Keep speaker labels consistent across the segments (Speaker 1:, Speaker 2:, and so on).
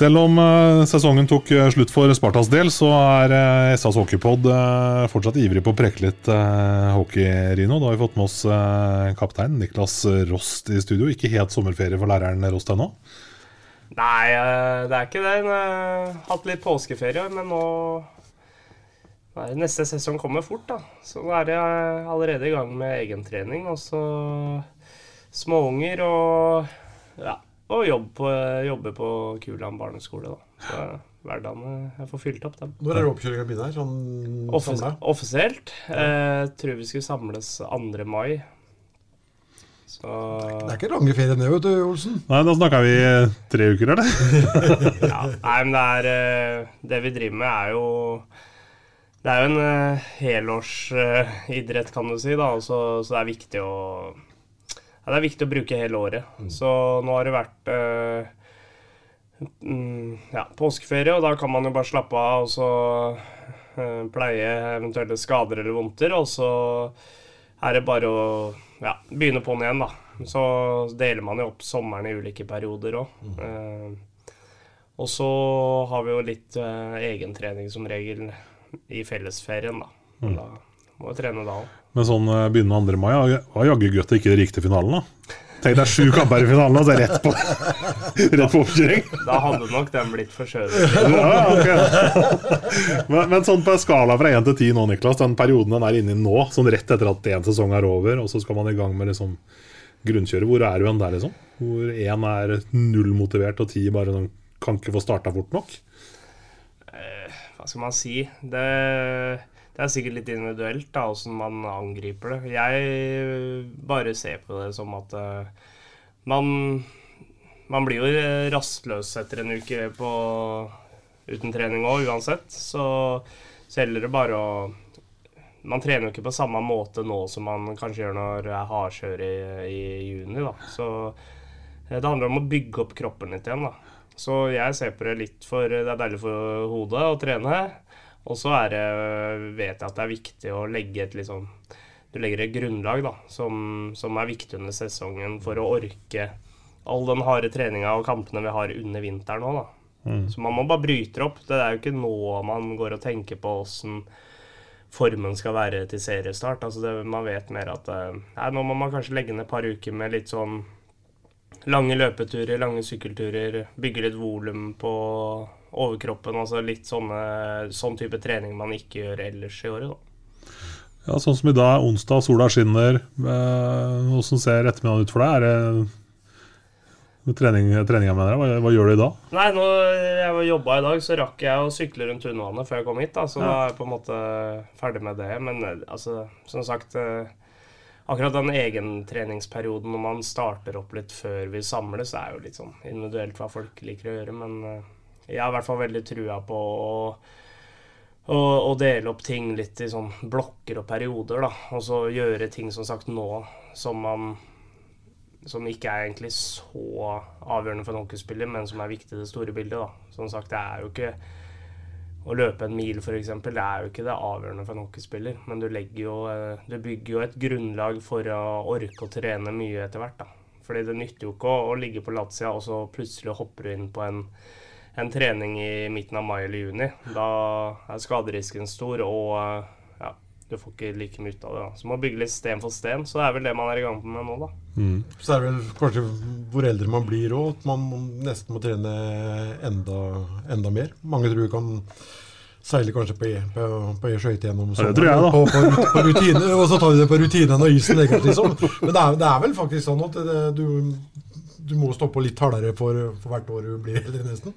Speaker 1: Selv om eh, sesongen tok eh, slutt for Spartas del, så er uh, SAS Hockeypod eh, fortsatt ivrig på å preke litt eh, hockey, Rino. Da har vi fått med oss eh, kaptein Niklas Rost i studio. Ikke helt sommerferie for læreren Rost ennå.
Speaker 2: Nei, eh, det er ikke det. Jeg har hatt litt påskeferie, men nå det Neste sesong kommer fort, da. Så nå er jeg allerede i gang med egentrening. Og så småunger og ja, og jobb på, jobbe på Kuland barneskole, da. Så hverdagen eh, Jeg får fylt opp dem.
Speaker 3: Når er oppkjøringa begynner? Sånn
Speaker 2: Offis offisielt. Eh, tror vi skulle samles 2. mai. Så
Speaker 3: Det er ikke lange ferien det, vet du, Olsen.
Speaker 1: Nei, da snakker vi tre uker, eller?
Speaker 2: Ja, nei, men det er eh, Det vi driver med, er jo Det er jo en helårsidrett, kan du si, da. og Så, så det er viktig å ja, Det er viktig å bruke hele året. Så nå har det vært eh, mm, ja, påskeferie, og da kan man jo bare slappe av og så eh, pleie eventuelle skader eller vondter. Og så er det bare å ja, begynne på'n igjen, da. Så deler man jo opp sommeren i ulike perioder òg. og så har vi jo litt eh, egentrening som regel i fellesferien, da. Mm. da må vi trene da òg.
Speaker 1: Men sånn eh, begynnende 2. mai var jaggu godt det ikke gikk til finalen, da. Tenk deg sju kamper i finalen, og så er det rett på, rett på oppkjøring.
Speaker 2: Da hadde nok den blitt forskjøvet.
Speaker 1: Ja, ok. men, men sånn på skala fra 1 til 10 nå, Niklas, den perioden den er inne i nå, sånn rett etter at én sesong er over, og så skal man i gang med liksom grunnkjøret, hvor er du hen der, liksom? Hvor én er null motivert, og ti bare sånn, kan ikke få starta fort nok?
Speaker 2: Hva skal man si? Det, det er sikkert litt individuelt da, hvordan man angriper det. Jeg bare ser på det som at uh, man Man blir jo rastløs etter en uke på, uten trening òg, uansett. Så, så gjelder det bare å Man trener jo ikke på samme måte nå som man kanskje gjør når det er hardkjør i, i juni. da. Så eh, det handler om å bygge opp kroppen litt igjen. da. Så jeg ser på det litt for det er deilig for hodet å trene. Og så er det, vet jeg at det er viktig å legge et liksom Du legger et grunnlag da, som, som er viktig under sesongen for å orke all den harde treninga og kampene vi har under vinteren òg, da. Så man må bare bryte opp. Det er jo ikke nå man går og tenker på åssen formen skal være til seriestart. Altså det, man vet mer at eh, nei, nå må man kanskje legge ned et par uker med litt sånn lange løpeturer, lange sykkelturer, bygge litt volum på overkroppen. Altså litt sånne, sånn type trening man ikke gjør ellers i året, da.
Speaker 1: Ja, Sånn som i dag, onsdag, sola skinner. Eh, Hvordan ser ettermiddagen ut for deg? Er det trening, treninga mener jeg. Hva, hva gjør du i dag?
Speaker 2: Nei, når jeg jobba i dag, så rakk jeg å sykle rundt Tunvannet før jeg kom hit. da, Så da er jeg på en måte ferdig med det. Men eh, altså, som sagt eh, Akkurat den egentreningsperioden når man starter opp litt før vi samles, er jo litt sånn individuelt hva folk liker å gjøre. Men eh, jeg har i hvert fall veldig trua på å, å, å dele opp ting litt i sånn blokker og perioder. da, Og så gjøre ting som sagt nå som man som ikke er egentlig så avgjørende for en hockeyspiller, men som er viktig i det store bildet. da. Som sagt, det er jo ikke å løpe en mil, f.eks., det er jo ikke det avgjørende for en hockeyspiller. Men du, jo, eh, du bygger jo et grunnlag for å orke å trene mye etter hvert. da. Fordi det nytter jo ikke å, å ligge på latsida og så plutselig hopper du inn på en, en trening i midten av mai eller juni. Da er skaderisken stor, og eh, ja, du får ikke like mye ut av det. da. Så man må bygge litt sten for sten. Så det er vel det man er i gang med nå, da.
Speaker 3: Så er det vel kanskje hvor eldre man blir òg, at man nesten må trene enda, enda mer. Mange tror kan seile kanskje på E- på, på skøyte gjennom
Speaker 1: sommeren. det tror jeg, da.
Speaker 3: På, på, på rutine, og så tar de det på rutinen når isen legger seg, liksom. Men det er, det er vel faktisk sånn at det, du, du må stå på litt hardere for, for hvert år du blir eldre, nesten.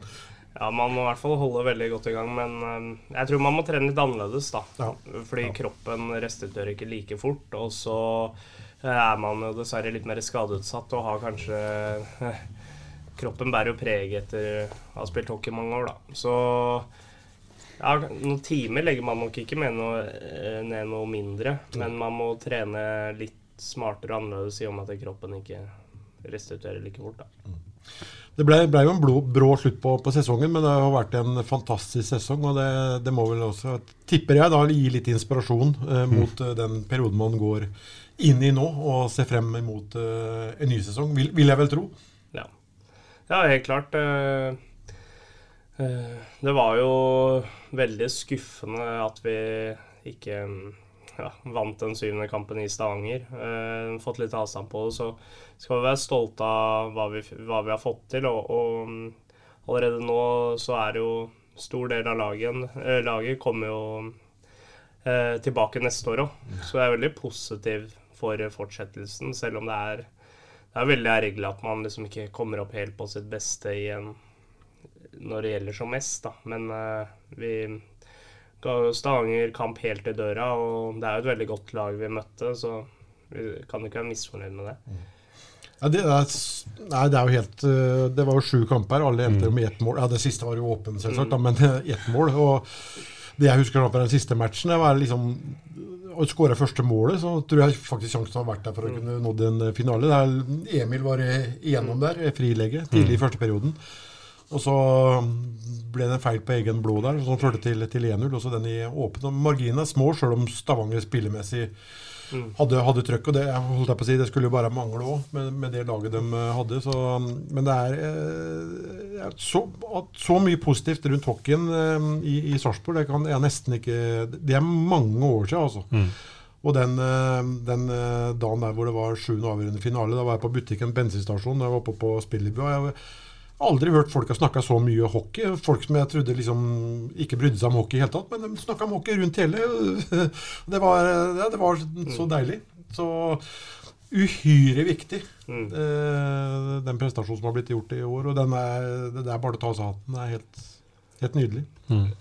Speaker 2: Ja, man må i hvert fall holde veldig godt i gang, men eh, jeg tror man må trene litt annerledes, da.
Speaker 3: Ja.
Speaker 2: Fordi kroppen restituerer ikke like fort, og så eh, er man jo dessverre litt mer skadeutsatt og har kanskje eh, Kroppen bærer jo preg etter å ha spilt hockey mange år, da. Så ja, noen timer legger man nok ikke med noe, ned noe mindre, men man må trene litt smartere og annerledes i og med at kroppen ikke restituerer like fort, da.
Speaker 3: Det ble, ble jo en blå, brå slutt på, på sesongen, men det har vært en fantastisk sesong. Og det, det må vel også, tipper jeg, da gi litt inspirasjon eh, mot mm. den perioden man går inn i nå, og ser frem mot eh, en ny sesong, vil, vil jeg vel tro.
Speaker 2: Ja, ja helt klart. eh, eh, Det var jo veldig skuffende at vi ikke mm, ja, vant den syvende kampen i Stavanger. Eh, fått litt avstand på det, så skal vi være stolte av hva vi, hva vi har fått til. Og, og mm, allerede nå så er det jo stor del av lagen, eh, laget kommer jo eh, tilbake neste år òg. Så jeg er veldig positiv for fortsettelsen, selv om det er det er veldig ergerlig at man liksom ikke kommer opp helt på sitt beste igjen når det gjelder som mest, da. Men eh, vi ga Stavanger kamp helt i døra, og det er jo et veldig godt lag vi møtte, så vi kan ikke være misfornøyd med det.
Speaker 3: Ja, det, er, nei, det er jo helt eh, Det var jo sju kamper, alle endte med ett mål. Ja, Det siste var jo åpen, selvsagt, da, men ett mål. Og det jeg husker fra den siste matchen, det var liksom å skåre første målet, så tror jeg faktisk sjansen har vært der for å kunne nå en finale. Der Emil var igjennom der, frilegge, tidlig i første perioden. Og så ble det en feil på egen blå der, som førte til, til 1-0. Og så den i åpen. Og Marginene er små, sjøl om Stavanger spillemessig hadde, hadde trøkk. Og det holdt jeg på å si, det skulle jo bare mangle òg, med, med det laget de hadde. Så, men det er eh, så, så mye positivt rundt hockeyen eh, i, i Sarpsborg, det kan jeg nesten ikke Det er mange år siden, altså. Og den, eh, den dagen der hvor det var sjuende avgjørende finale, da var jeg på butikken, bensinstasjon, da jeg var oppe på Spilleby. Aldri hørt folk ha snakka så mye hockey. Folk som jeg trodde liksom ikke brydde seg om hockey i hele tatt, men de snakka om hockey rundt hele. Det var, ja, det var så deilig. Så uhyre viktig, mm. den prestasjonen som har blitt gjort i år. Og den er, det er bare å ta av seg hatten. Det er helt, helt nydelig.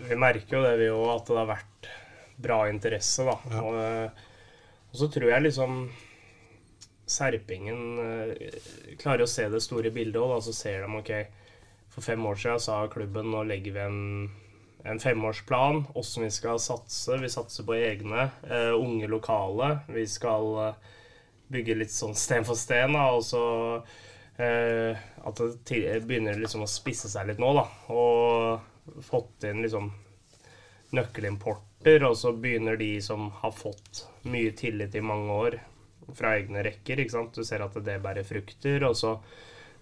Speaker 2: Vi merker jo det, vi òg, at det har vært bra interesse, da. Og, eh, og så tror jeg liksom Serpingen eh, klarer å se det store bildet òg. Så ser de OK, for fem år siden sa klubben nå legger vi en, en femårsplan, åssen vi skal satse. Vi satser på egne, Uh, unge lokale. Vi skal eh, bygge litt sånn sten for sten, da. Og så uh, at det begynner liksom å spisse seg litt nå, da. Og fått inn liksom nøkkelimporter, og så begynner de som har fått mye tillit i mange år fra egne rekker, ikke sant. Du ser at det bærer frukter, og så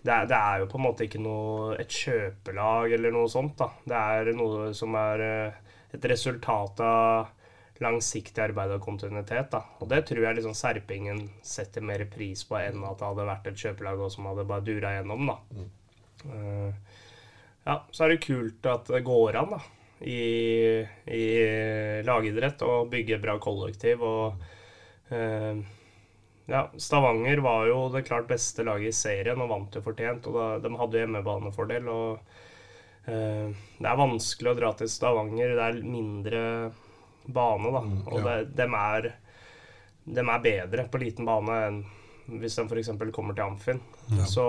Speaker 2: det er, det er jo på en måte ikke noe et kjøpelag eller noe sånt, da. Det er noe som er eh, et resultat av langsiktig arbeid og kontinuitet, da. Og det tror jeg liksom Serpingen setter mer pris på enn at det hadde vært et kjøpelag og som hadde bare dura gjennom, da. Eh, ja, så er det kult at det går an, da. I, i lagidrett å bygge bra kollektiv og eh, ja, Stavanger var jo det klart beste laget i serien og vant jo fortjent. og da, De hadde jo hjemmebanefordel. og eh, Det er vanskelig å dra til Stavanger. Det er mindre bane, da. Og
Speaker 3: ja.
Speaker 2: det, dem, er, dem er bedre på liten bane enn hvis de f.eks. kommer til Amfin. Så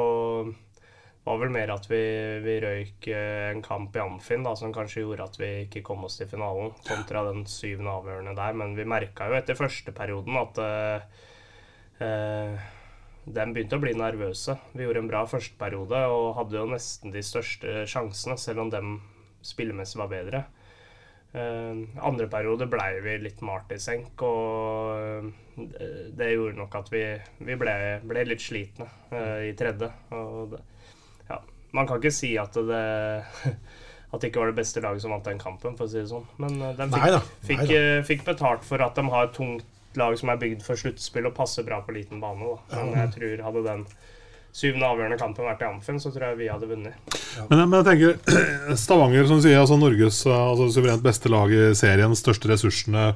Speaker 2: det var vel mer at vi, vi røyk eh, en kamp i Amfin da, som kanskje gjorde at vi ikke kom oss til finalen, kontra den syvende avgjørende der. Men vi merka jo etter første perioden at eh, de begynte å bli nervøse. Vi gjorde en bra førsteperiode og hadde jo nesten de største sjansene, selv om dem spillemessig var bedre. Eh, andre periode blei vi litt malt i senk, og eh, det gjorde nok at vi, vi ble, ble, litt slitne eh, i tredje. Det, ja, man kan ikke si at det at det ikke var det beste laget som vant den kampen, for å si det sånn. Men uh, de fikk, fikk, eh, fikk betalt for at de har et lag som er bygd for sluttspill og passer bra på liten bane. Da. Men jeg tror hadde den syvende avgjørende kampen vært i Amfen, så tror jeg vi hadde vunnet.
Speaker 1: Men, men jeg tenker Stavanger, som sier, altså Norges altså, suverent beste lag i serien, største ressursene,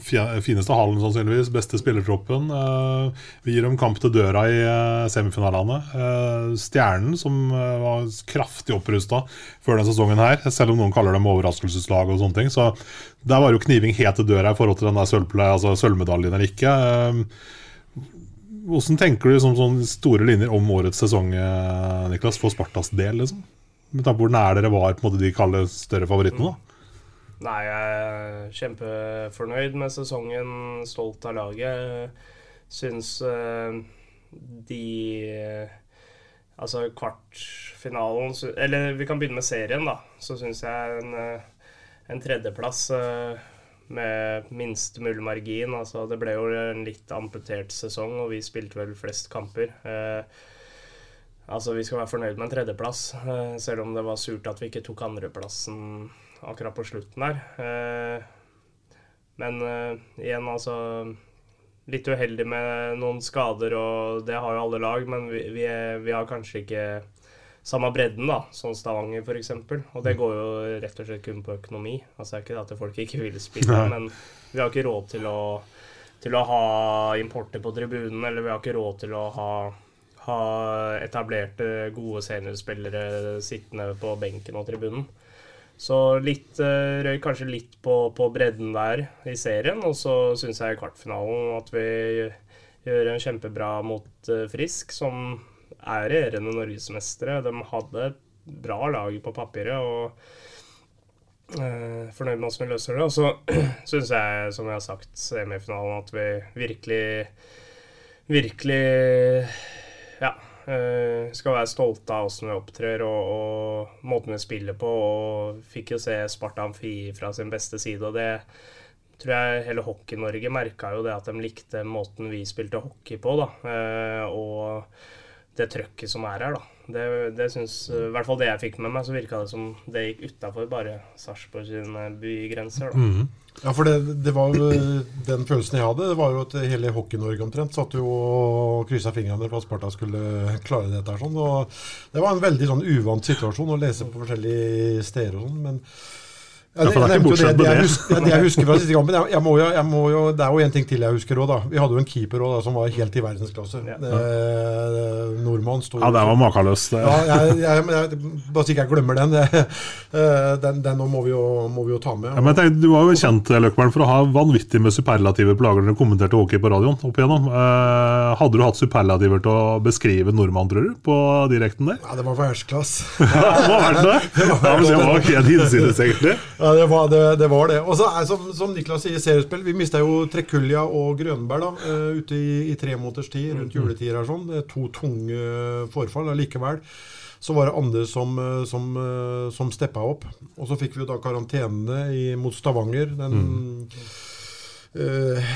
Speaker 1: fineste hallen sannsynligvis, beste spillertroppen. Eh, vi gir dem kamp til døra i eh, semifinalene. Eh, Stjernen, som var kraftig opprusta før denne sesongen her, selv om noen kaller dem overraskelseslag og sånne ting. Så der var jo kniving helt til døra i forhold til den der sølvple- altså sølvmedaljen eller ikke. Hvordan tenker du som sånne store linjer om årets sesong, Niklas, for Spartas del? liksom? Med tanke på hvor nær dere var på en måte de kalde større favorittene? da?
Speaker 2: Nei, jeg er kjempefornøyd med sesongen, stolt av laget. Syns eh, de Altså kvartfinalen Eller vi kan begynne med serien, da. Så syns jeg en, eh, en tredjeplass eh, med minst mulig margin altså Det ble jo en litt amputert sesong, og vi spilte vel flest kamper. Eh, Altså, Vi skal være fornøyd med en tredjeplass, eh, selv om det var surt at vi ikke tok andreplassen akkurat på slutten der. Eh, Men eh, igjen, altså Litt uheldig med noen skader, og det har jo alle lag, men vi, vi, vi har kanskje ikke samme bredden, da, som Stavanger f.eks. Og det går jo rett og slett kun på økonomi. Altså det er ikke det at folk ikke vil spille,
Speaker 1: Nei.
Speaker 2: men vi har ikke råd til å, til å ha importer på tribunen, eller vi har ikke råd til å ha ha etablerte, gode seniorspillere sittende på benken og tribunen. Så litt, eh, røy kanskje litt på, på bredden der i serien. Og så syns jeg i kvartfinalen at vi gjør en kjempebra mot eh, Frisk, som er regjerende norgesmestere. De hadde bra lag på papiret. og eh, Fornøyd med hvordan vi løser det. Og så syns jeg, som jeg har sagt, semifinalen at vi virkelig Virkelig ja, eh, skal være stolte av åssen vi opptrer og, og måten vi spiller på. Og fikk jo se Sparta Amfi fra sin beste side. Og det tror jeg hele Hockey-Norge merka jo det at de likte måten vi spilte hockey på. da, eh, Og det trøkket som er her, da. Det, det synes, I hvert fall det jeg fikk med meg, så virka det som det gikk utafor bare Sarpsborg sine bygrenser. da.
Speaker 3: Ja, for det, det var jo den følelsen jeg hadde. Det var jo at hele Hockey-Norge omtrent satt jo og kryssa fingrene for at Sparta skulle klare dette. her sånn. Og det var en veldig sånn uvant situasjon å lese på forskjellige steder og sånn. men ja,
Speaker 1: Ja, det er
Speaker 3: jo
Speaker 1: bortsett
Speaker 3: det, det, jeg husker, det jeg husker fra siste kampen jeg, jeg må jo, jeg må jo, Det er jo en ting til jeg husker òg, da. Vi hadde jo en keeper også, da, som var helt i verdensklasse. Ja. nordmann sto
Speaker 1: Ja, det var makeløst. det.
Speaker 3: ja, jeg, jeg, bare så ikke jeg glemmer den. Det, eh, den den må, vi jo, må vi jo ta med.
Speaker 1: Ja, men jeg Du var jo kjent Løkberg, for å ha vanvittig med superlativer på lager når du kommenterte hockey på radioen. opp igjennom. Eh, hadde du hatt superlativer til å beskrive nordmann, tror du, på direkten der?
Speaker 3: Ja, det var verdensklasse.
Speaker 1: Ja, det var verdt det. Ja, det var helt hinsides, egentlig.
Speaker 3: Ja, det var det. det, var det. Og så er som, som Niklas sier, seriespill. Vi mista jo Trekulja og Grønberg da, eh, ute i, i tre måneders tid, rundt juletider her sånn. Det er To tunge forfall. Allikevel så var det andre som, eh, som, eh, som steppa opp. Og så fikk vi jo da karantenene i, mot Stavanger. Den eh,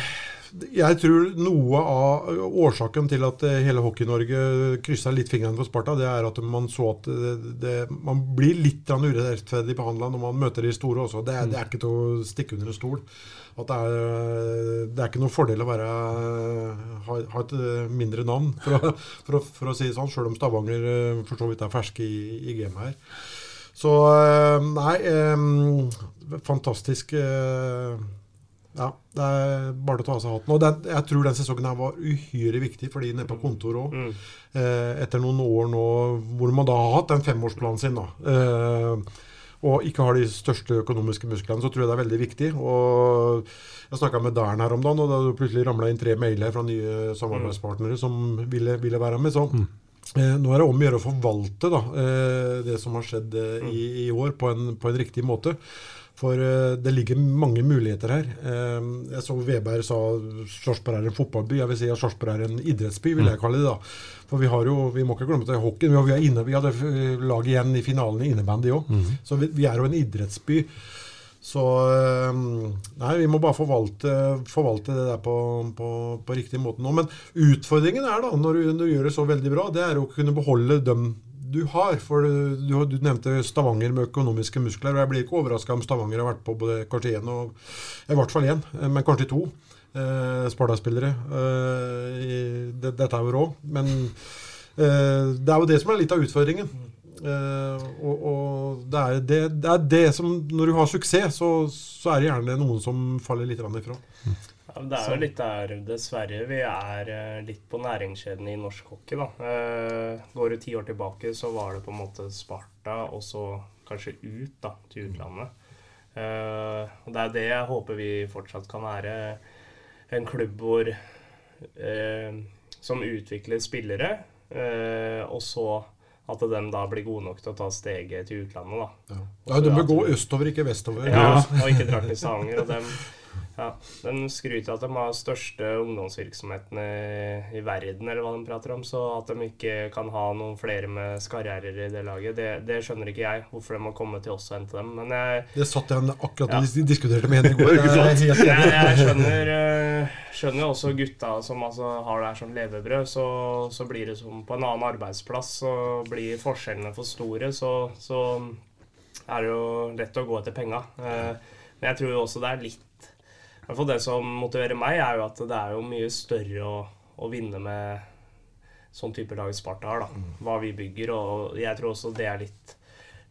Speaker 3: jeg tror noe av årsaken til at eh, hele Hockey-Norge kryssa litt fingrene for Sparta, det er at man så at det, det, man blir litt urettferdig behandla når man møter de store også. Det er, det er ikke til å stikke under en stol. At det, er, det er ikke noen fordel å være, ha, ha et eh, mindre navn, for å, for å, for å si det sånn, sjøl om Stavanger eh, for så vidt er ferske i, i gamet her. Så eh, nei, eh, fantastisk eh, ja, det er bare å ta av seg hatten. Og den, jeg tror den sesongen her var uhyre viktig for de nede på kontoret òg.
Speaker 2: Mm.
Speaker 3: Eh, etter noen år nå hvor man da har hatt den femårsplanen sin, da. Eh, og ikke har de største økonomiske musklene, så tror jeg det er veldig viktig. Og jeg snakka med Dern her om dagen, og da det plutselig ramla inn tre mailer fra nye samarbeidspartnere som ville, ville være med. Så eh, nå er det om å gjøre å forvalte da, eh, det som har skjedd eh, i, i år, på en, på en riktig måte. For eh, det ligger mange muligheter her. Eh, jeg så Veberg sa Sarpsborg er en fotballby. Jeg vil si at Sarpsborg er en idrettsby, vil jeg kalle det. da. For vi har jo, vi må ikke glemme at det er hockey. Vi, er inne, vi hadde lag igjen i finalen i innebandy òg. Så vi, vi er jo en idrettsby Så eh, Nei, vi må bare forvalte, forvalte det der på, på, på riktig måte nå. Men utfordringen er da, når du, når du gjør det så veldig bra, det er å kunne beholde dem du har. For du, du nevnte Stavanger med økonomiske muskler. og Jeg blir ikke overraska om Stavanger har vært på både kanskje én og i hvert fall én, men kanskje to eh, Sparta-spillere. Eh, det, dette er jo rå. Men eh, det er jo det som er litt av utfordringen. Eh, og, og det, er det, det, er det, som Når du har suksess, så, så er det gjerne noen som faller litt ifra.
Speaker 2: Det er jo litt der, dessverre, vi er uh, litt på næringskjeden i norsk hockey. da. Uh, går du ti år tilbake, så var det på en måte Sparta, og så kanskje ut da, til utlandet. og Det er det jeg håper vi fortsatt kan være. En klubb hvor som utvikler spillere, og så at de da blir gode nok til å ta steget til utlandet. da.
Speaker 3: Ja, ja De bør gå østover, ikke vestover.
Speaker 2: Ja, og ikke dra til Stavanger. og dem, ja, De skryter at de har største ungdomsvirksomheten i, verden, eller hva de prater om. Så at de ikke kan ha noen flere med skarrierer i det laget, det, det, skjønner ikke jeg. Hvorfor de må komme til oss og hente dem. Men jeg,
Speaker 3: det satt jeg akkurat og diskuterte med henne i går.
Speaker 2: Jeg, jeg, jeg skjønner uh, skjønner også gutta som altså har det her som levebrød. Så, så, blir det som på en annen arbeidsplass, så blir forskjellene for store. Så, så er det jo lett å gå etter penga. Eh, men jeg tror også det er litt hvert fall Det som motiverer meg, er jo at det er jo mye større å, å vinne med sånn type lag Sparta har. da, mm. Hva vi bygger. Og jeg tror også det er litt,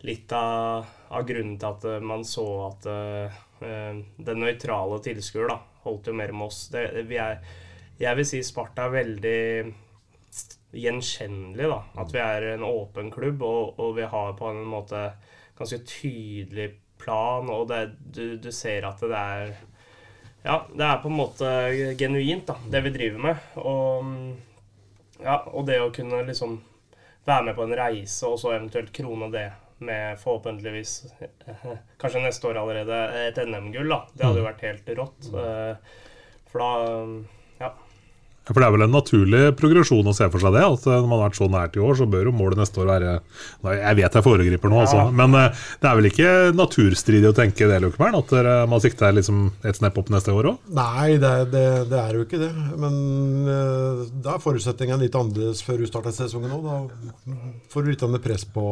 Speaker 2: litt av, av, grunnen til at man så at uh, den nøytrale tilskuer da, holdt jo mer med oss. Det, vi er, jeg vil si Sparta er veldig gjenkjennelig. da, At vi er en åpen klubb, og, og vi har på en måte ganske tydelig plan. Og det, du, du, ser at det er Ja, det er på en måte genuint, da, det vi driver med. Og, ja, og det å kunne liksom være med på en reise, og så eventuelt krone det med forhåpentligvis kanskje neste år allerede et NM-gull. da. Det hadde jo mm. vært helt rått. Eh, for da
Speaker 1: For Det er vel en naturlig progresjon å se for seg det? at Når man har vært så nært i år, så bør jo målet neste år være Jeg vet jeg foregriper nå, altså. Men uh, det er vel ikke naturstridig å tenke det, Løkkeberg? At uh, man sikter liksom et snepp opp neste år òg?
Speaker 3: Nei, det, det, det, er jo ikke det. Men da er forutsetningen litt annerledes før du starter sesongen òg. Da får du litt press på,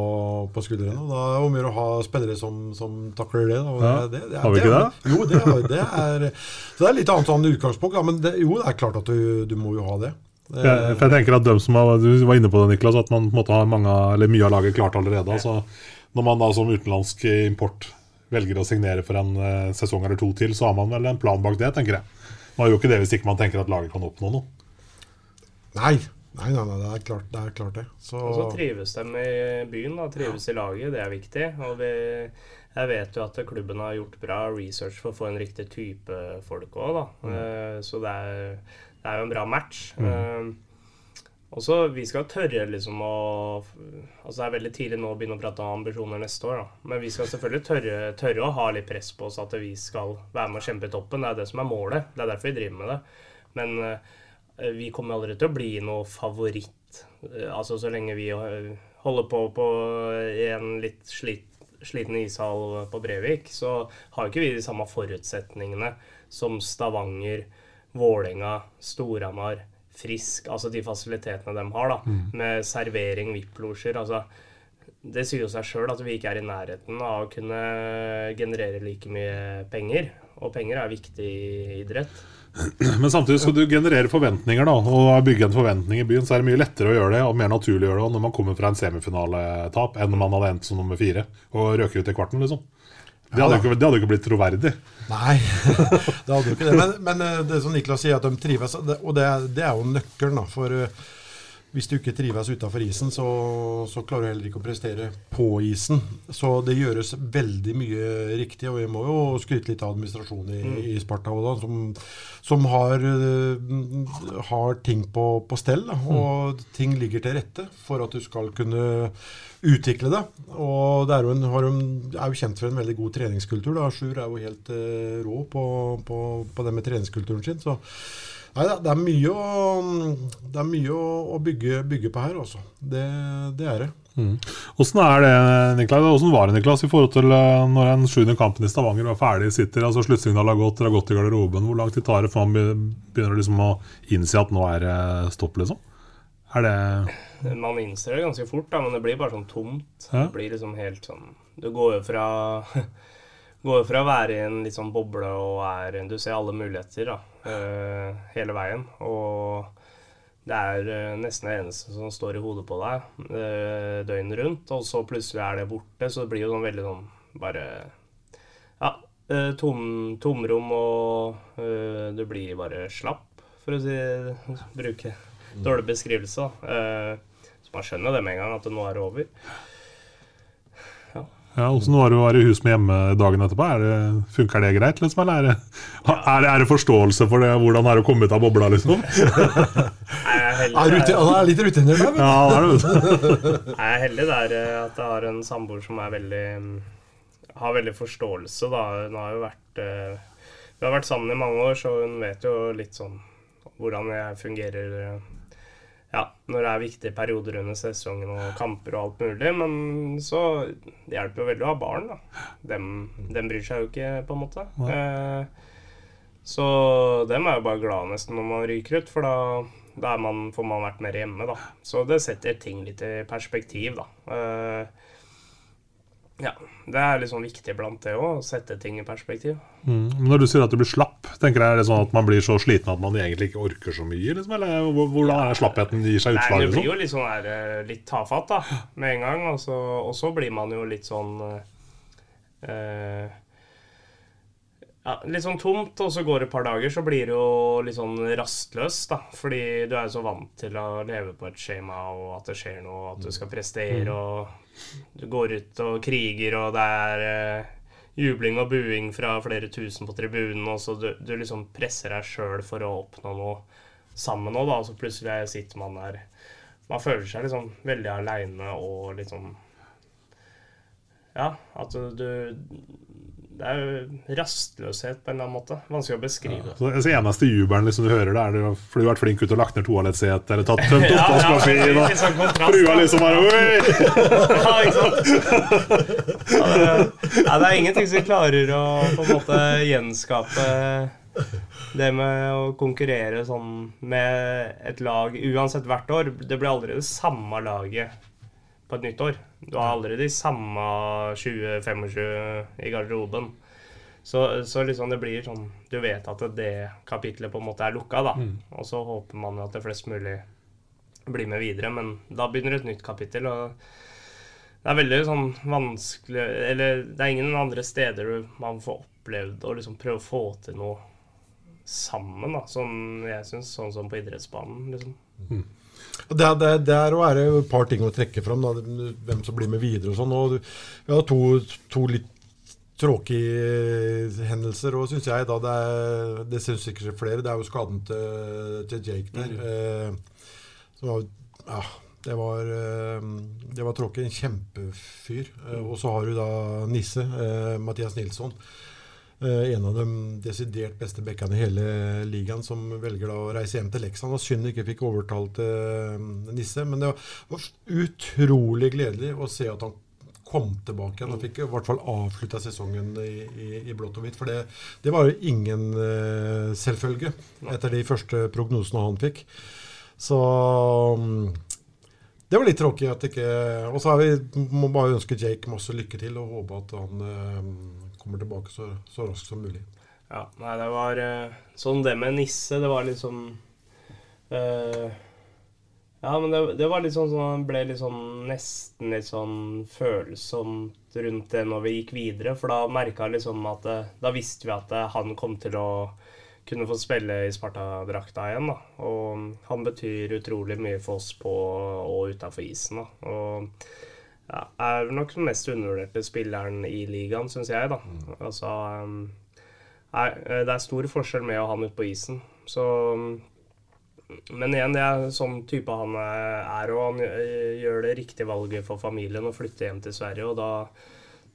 Speaker 3: på skuldrene. Da er det om å ha spillere som, som takler det. Ja.
Speaker 1: det, har vi ikke det?
Speaker 3: Jo, det, det er, så det er litt annet sånn utgangspunkt. Ja, men jo, det er klart at du, du må jo ha det.
Speaker 1: Ja, for jeg tenker at de som har, Du var inne på det, Niklas, at man på en måte har mange, eller mye av laget klart allerede. Så når man da som utenlandsk import velger å signere for en uh, sesong eller to til, så har man vel en plan bak det, tenker jeg. Man gjør ikke det hvis ikke man tenker at laget kan oppnå noe.
Speaker 3: Nei, Nei, nei, nei, det er klart det. Er klart det.
Speaker 2: Så... Og så trives de i byen, da, trives i laget. Det er viktig. Og vi, jeg vet jo at klubben har gjort bra research for å få en riktig type folk òg, Mm. Uh, så det er, det er, jo en bra match. Mm. Uh, og så Vi skal tørre liksom å Altså Det er veldig tidlig nå å begynne å prate om ambisjoner neste år. da Men vi skal selvfølgelig tørre, tørre å ha litt press på oss at vi skal være med og kjempe i toppen. Det er det som er målet. Det er derfor vi driver med det. Men uh, vi kommer aldri til å bli noe favoritt. Eh, altså så lenge vi eh, holder på på en litt slitt, sliten ishall på Brevik, så har ikke vi de samme forutsetningene som Stavanger, Vålerenga, Storhamar, Frisk. Altså de fasilitetene de har, da. Mm. Med servering, VIP-losjer. Altså, det sier jo seg sjøl at vi ikke er i nærheten av å kunne generere like mye penger. Og penger er viktig i idrett.
Speaker 1: Men samtidig skal du generere forventninger da og bygge en forventning i byen. Så er det mye lettere å gjøre det og mer naturlig å gjøre det når man kommer fra en semifinaletap enn når man hadde endt som nummer fire og røker ut i kvarten. liksom det hadde, jo ikke, ikke, blitt troverdig.
Speaker 3: Nei, det hadde jo ikke det. Men, men eh, det som Niklas sier, at de trives, og det, det er jo nøkkelen. for eh, hvis du ikke trives utafor isen, så, så, klarer du heller ikke å prestere på isen. Så det gjøres veldig mye riktig, og vi må jo skryte litt av administrasjonen i, mm. i Sparta også, som, som har, uh, har, ting på, på stell. Da, mm. og mm. ting ligger til rette for at du skal kunne utvikle det. Og det er jo, en, har en, er jo kjent for en veldig god treningskultur. da. Sjur er jo helt eh, rå på, på, på det med treningskulturen sin. Så nei, det, det er mye å, det er mye å, å bygge, bygge på her, altså. Det, det er det.
Speaker 1: Mm. Hvordan er det, Niklas? Hvordan var det Niklas, i forhold til eh, når en sjuende kampen i Stavanger var ferdig, sitter, altså sluttsignalet har gått, dere har gått i garderoben. Hvor lang tid tar det før man begynner liksom å innse at nå er det stopp, liksom? Er det
Speaker 2: Man innser det ganske fort, da, men det blir bare sånn tomt.
Speaker 1: Ja.
Speaker 2: Det blir liksom helt sånn Du går jo fra Går fra å være i en litt sånn boble og er Du ser alle muligheter da, eh, hele veien. Og det er eh, nesten det eneste som står i hodet på deg eh, døgnet rundt. Og så plutselig er det borte, så det blir jo sånn veldig sånn bare Ja, tom, tomrom, og du blir bare slapp, for å si, bruke dårlig beskrivelse. så man skjønner det med en gang, at det nå er over.
Speaker 1: Ja, Åssen var det å være i hus med hjemme dagen etterpå? Er det, funker det greit? Liksom, eller er det, er, det, er det forståelse for det, hvordan er det å komme ut av bobla, liksom?
Speaker 2: Jeg er heldig,
Speaker 3: Er er litt rutinert men.
Speaker 1: Ja, det er det.
Speaker 2: Jeg er heldig der eh, at jeg har en samboer som er veldig mm, har veldig forståelse, da. Hun har jo vært eh, Vi har vært sammen i mange år, så hun vet jo litt sånn hvordan jeg fungerer eh, ja, når det er viktige perioder under sesongen og kamper og alt mulig. Men så det hjelper jo veldig å ha barn, da. Dem, dem bryr seg jo ikke, på en måte. Eh, så dem er jo bare glad nesten når man ryker ut, for da, man, får man vært mer hjemme, da. Så det setter ting litt i perspektiv, da. Eh, ja, det er liksom viktig blant det òg, å sette ting i perspektiv.
Speaker 1: Mm. Når du sier at du blir slapp, tenker jeg er det sånn at man blir så sliten at man egentlig ikke orker så mye? Liksom, eller hvordan er slappheten gir seg utslag?
Speaker 2: Nei, det blir jo
Speaker 1: Liksom?
Speaker 2: litt sånn her, eh, litt tafatt da, med en gang. Og så, og så blir man jo litt sånn eh, ja, Litt sånn tomt, og så går det et par dager, så blir det jo litt sånn rastløs. da, Fordi du er jo så vant til å leve på et skjema, og at det skjer noe, at du skal prestere,
Speaker 4: Mm.
Speaker 2: og du går ut og kriger, og det er eh, jubling og buing fra flere tusen på tribunen, og så du, du liksom presser deg sjøl for å oppnå noe sammen òg, da, og så plutselig sitter man der Man føler seg liksom veldig aleine og sånn Ja, at du, du Det er jo rastløshet på en eller annen måte. Vanskelig å beskrive.
Speaker 1: Så det eneste jubelen liksom, du hører, det er fordi du har vært flink ut og lagt ned toalettsetet eller tatt tømt
Speaker 2: Ja, ja, litt sånn
Speaker 1: Frua liksom bare Oi!
Speaker 2: Ja, ikke sant? Ja, det, ja, det er ingenting som klarer å på en måte gjenskape det med å konkurrere sånn med et lag uansett hvert år. Det blir aldri det samme laget på et nytt år. Du har aldri de samme 20-25 i garderoben. Så, så liksom det blir sånn Du vet at det kapitlet på en måte er lukka, da.
Speaker 4: Mm.
Speaker 2: Og så håper man jo at det flest mulig blir med videre, men da begynner et nytt kapittel. og det er veldig sånn vanskelig Eller det er ingen andre steder du- man får opplevd å liksom prøve å få til noe sammen, da. som jeg syns, sånn som på idrettsbanen, liksom.
Speaker 3: Og Det, der, der er det et par ting å trekke fram, da, hvem som blir med videre og sånn. Og vi har to, to litt tråkige hendelser, og syns jeg da det er Det syns sikkert flere. Det er jo skaden til, til Jake der. Eh, som var, ja, det var, eh, det var tråkig. En kjempefyr. Eh, og så har du da Nisse, eh, Mathias Nilsson. Eh, en av de desidert beste bekkene i hele ligaen, som velger da å reise hjem til Leksand. Synd ikke fikk overtalt eh, Nisse. Men det var utrolig gledelig å se at han kom tilbake igjen. og fikk i hvert fall avslutta sesongen i, i, i blått og hvitt. For det, det var jo ingen eh, selvfølge etter de første prognosene han fikk. Så mm, det var litt tråkig at ikke Og så må vi, bare ønske Jake masse lykke til og håpe at han kommer tilbake så, så raskt som mulig.
Speaker 2: Ja, nei, det var eh, sånn det med Nisse, det var liksom øh, Ja, men det, det var litt sånn sånn ble litt sånn nesten litt sånn følsomt rundt det når vi gikk videre, for da merka liksom at eh, Da visste vi at han kom til å kunne få spille i Sparta-drakta igjen, da. Og han betyr utrolig mye for oss på og utafor isen, da. Og ja, er nok den mest undervurderte spilleren i ligaen, syns jeg, da. Altså er, eh, det er stor forskjell med å ha han ute på isen. Så um, Men igjen, det er sånn type han er, og han eh, gjør det riktige valget for familien å flytte hjem til Sverige. Og da,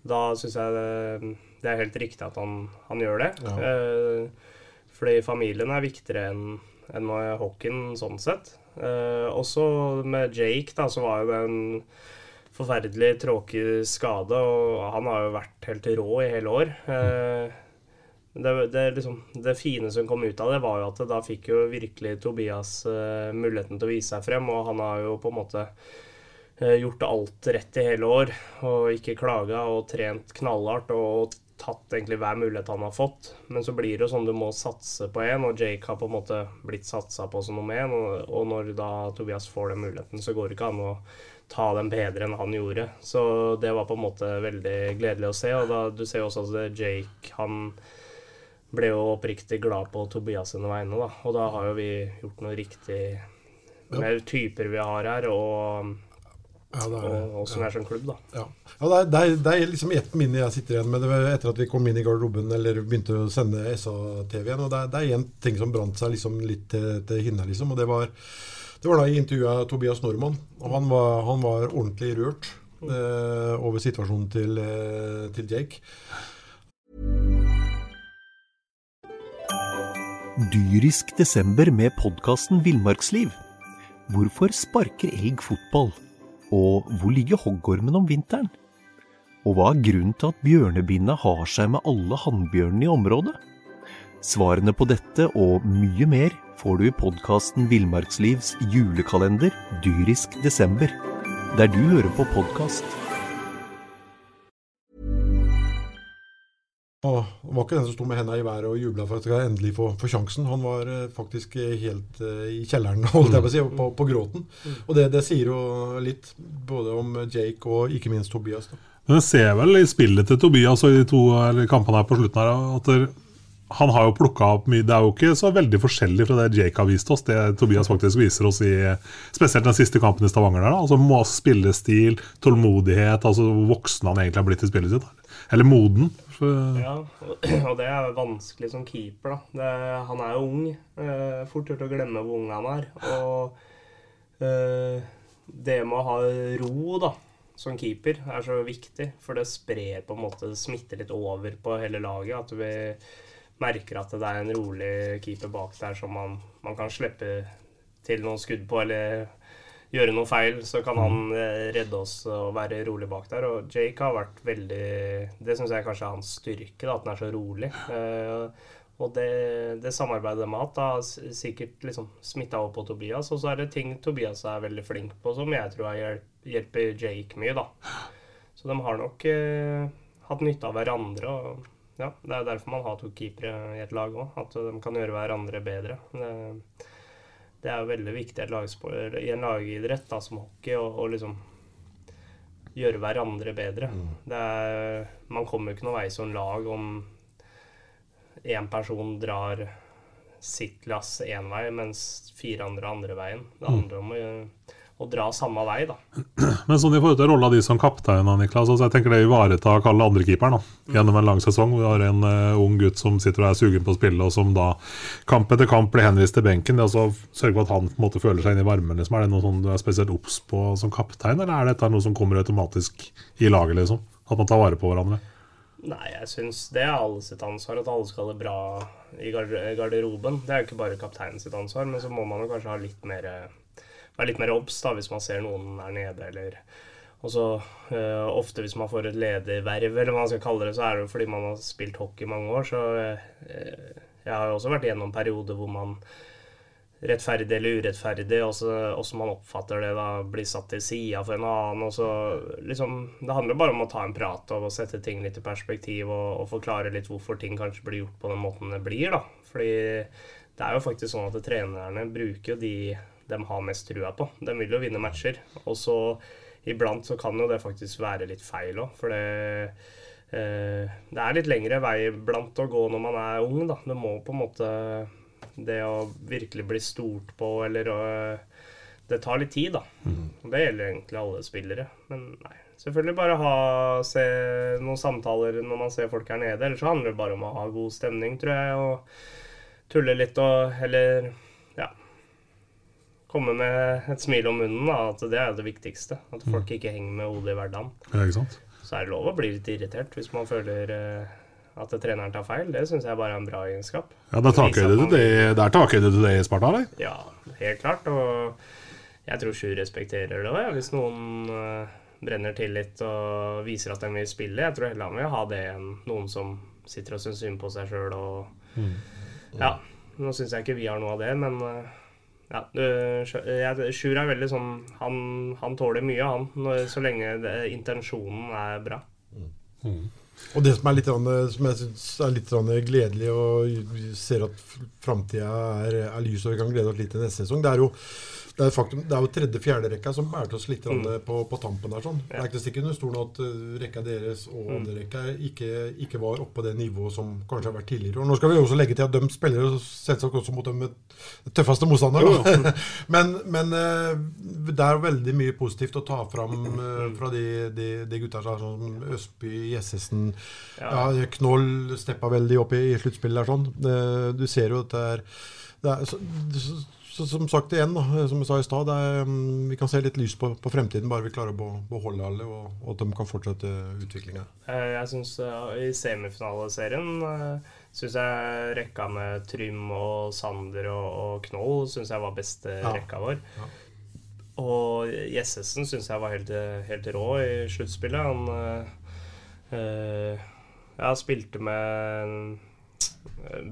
Speaker 2: da syns jeg det, det, er helt riktig at han, han gjør det. Ja. Eh, fordi familien er viktigere enn enn hockeyen sånn sett. Eh, også med Jake, da, så var jo den en forferdelig tråkig skade, og han har jo vært helt rå i hele år. Eh, det, det, liksom, det, fine som kom ut av det, var jo at da fikk jo virkelig Tobias uh, muligheten til å vise seg frem. Og han har jo på en måte uh, gjort alt rett i hele år. Og ikke klaga og trent knallhardt og tatt egentlig hver mulighet han har fått. Men så blir det jo sånn du må satse på én, og Jake har på en måte blitt satsa på som nummer én. Og, og når da Tobias får den muligheten, så går det ikke an å ta den bedre enn han gjorde. Så det var på en måte veldig gledelig å se. Og da, du ser jo også at Jake han ble jo oppriktig glad på Tobias sine vegne, da. Og da har jo vi gjort noe riktig med typer vi har her, og ja, er, og og som ja. er som klubb, da.
Speaker 3: Ja, ja det, er, det, er, det, er, liksom ett minne jeg sitter igjen med etter at vi kom inn i garderoben eller begynte å sende SA-TV igjen. og Det, det er én ting som brant seg liksom litt til, til hinna, liksom. Og det var, det var da jeg intervjua Tobias Normann. Og han var, han var ordentlig rørt eh, over situasjonen til, eh, til Jake.
Speaker 5: dyrisk desember med podkasten Villmarksliv. Hvorfor sparker elg fotball? Og hvor ligger hoggormen om vinteren? Og hva er grunnen til at bjørnebinna har seg med alle hannbjørnene i området? Svarene på dette og mye mer får du i podkasten Villmarkslivs julekalender dyrisk desember, der du hører på podkast.
Speaker 3: Det var ikke den som sto med hendene i været og jubla for at jeg endelig få, få sjansen. Han var uh, faktisk helt uh, i kjelleren holdt jeg på å si, på, på gråten. Og det, det, sier jo litt både om Jake og ikke minst Tobias. Da.
Speaker 1: Men jeg ser vel i spillet til Tobias og i de to kampene her på slutten her at der, han har jo plukka opp mye Det er jo ikke så veldig forskjellig fra det Jake har vist oss, det Tobias faktisk viser oss i spesielt den siste kampen i Stavanger. der da, altså Spillestil, tålmodighet, altså hvor voksen han egentlig har blitt i spillet sitt. Eller moden.
Speaker 2: Ja, og det er vanskelig som keeper. da. Det, han er jo ung. Eh, fort gjort å glemme hvor ung han er. Og eh, det med å ha ro da, som keeper er så viktig, for det sprer på en måte, det smitter litt over på hele laget. At vi merker at det er en rolig keeper bak der som man, man kan slippe til noen skudd på, eller gjøre noe feil, så kan han mm. eh, redde oss og være rolig bak der. Og Jake har vært veldig Det syns jeg kanskje er hans styrke, da, at han er så rolig. Eh, og det, det samarbeidet de har hatt, har sikkert liksom smitta over på Tobias. Og så er det ting Tobias er veldig flink på, som jeg tror jeg hjelper Jake mye, da. Så de har nok eh, hatt nytte av hverandre. og ja, Det er derfor man har to keepere i et lag òg. At de kan gjøre hverandre bedre. Det, det er veldig viktig i en lagidrett da, som hockey å liksom gjøre hverandre bedre. Mm. Er, man kommer jo ikke noen vei som lag om én person drar sitt lass én vei, mens fire andre andre veien. Det mm. handler om å å dra samme vei, da.
Speaker 1: Men sånn i forhold til rolla di som kaptein, Niklas, altså jeg tenker det ivaretar andre andrekeeperen da, mm. gjennom en lang sesong. Vi har en uh, ung gutt som sitter og er sugen på å spille, og som da kamp etter kamp blir henvist til benken. Det altså Sørge for at han på en måte føler seg inn i varmen. Liksom. Er det noe sånn du er spesielt obs på som kaptein, eller er dette noe som kommer automatisk i laget? liksom? At man tar vare på hverandre?
Speaker 2: Nei, jeg syns det er alle sitt ansvar at alle skal ha det bra i garderoben. Det er jo ikke bare kapteinen sitt ansvar, men så må man jo kanskje ha litt mer være litt mer obs hvis man ser noen er nede, eller og så uh, Ofte hvis man får et lederverv, eller hva man skal kalle det, så er det jo fordi man har spilt hockey i mange år. Så uh, jeg har jo også vært gjennom perioder hvor man rettferdig eller urettferdig, og så man oppfatter det, da blir satt til sida for en annen. og så liksom, Det handler bare om å ta en prat og sette ting litt i perspektiv og, og forklare litt hvorfor ting kanskje blir gjort på den måten det blir. da. Fordi det er jo faktisk sånn at trenerne bruker jo de de har mest trua på. De vil jo vinne matcher. Og så iblant så kan jo det faktisk være litt feil òg, for det eh, Det er litt lengre vei blant å gå når man er ung, da. Det må på en måte Det å virkelig bli stort på, eller å Det tar litt tid, da. Mm. Og det gjelder egentlig alle spillere. Men nei. Selvfølgelig bare ha se noen samtaler når man ser folk her nede. Ellers så handler det bare om å ha god stemning, tror jeg, og tulle litt og Eller komme med et smil om munnen. Da, at det er det viktigste. At folk ikke henger med hodet i hverdagen.
Speaker 1: Ja, ikke sant?
Speaker 2: Så er det lov å bli litt irritert hvis man føler eh, at treneren tar feil. Det syns jeg bare er en bra egenskap.
Speaker 1: Ja,
Speaker 2: Der takhøyde
Speaker 1: du det, der taker du det i Sparta, eller?
Speaker 2: Ja, helt klart. Og jeg tror Sjur respekterer det òg, hvis noen eh, brenner til litt og viser at de vil spille. Jeg tror heller han vil ha det enn noen som sitter og syns synd på seg sjøl og Ja. Nå syns jeg ikke vi har noe av det, men eh, ja, jeg- Sjur er veldig sånn Han, han tåler mye, han, når, så lenge det, intensjonen er bra.
Speaker 3: Og det som er litt, som jeg synes er litt gledelig, og vi ser at framtida er, er lys og vi kan glede oss litt til neste sesong, det er jo det er, faktum, det er jo tredje-fjerde rekka som bærte oss litt
Speaker 2: Mm.
Speaker 3: på, på tampen. der sånn. Det er ikke stikk under stolen at uh, rekka deres og
Speaker 2: Mm.
Speaker 3: andre rekka ikke, ikke var oppe på det nivået som kanskje har vært tidligere. Og Nå skal vi også legge til at de spiller selvsagt også mot den tøffeste motstanderen. men men uh, det er veldig mye positivt å ta fram uh, fra de, de, de gutta sånn som Østby, Jessesen ja.
Speaker 2: Ja.
Speaker 3: Knoll steppa veldig opp i, i sluttspillet der. sånn. Du ser jo at det er, det er så, så, Som sagt igjen, da, som jeg sa i stad, mm, vi kan se litt lys på, på fremtiden bare vi klarer å beholde alle, og, og at de kan fortsette utviklinga.
Speaker 2: Eh, Jeg synes eh, I semifinaleserien uh, syns jeg rekka med Trym og Sander og, og Knoll synes jeg var beste
Speaker 3: Ja.
Speaker 2: rekka vår.
Speaker 3: Ja.
Speaker 2: Og Jessesen syns jeg var helt, helt rå i sluttspillet. Han øh, eh, ja, spilte med eh,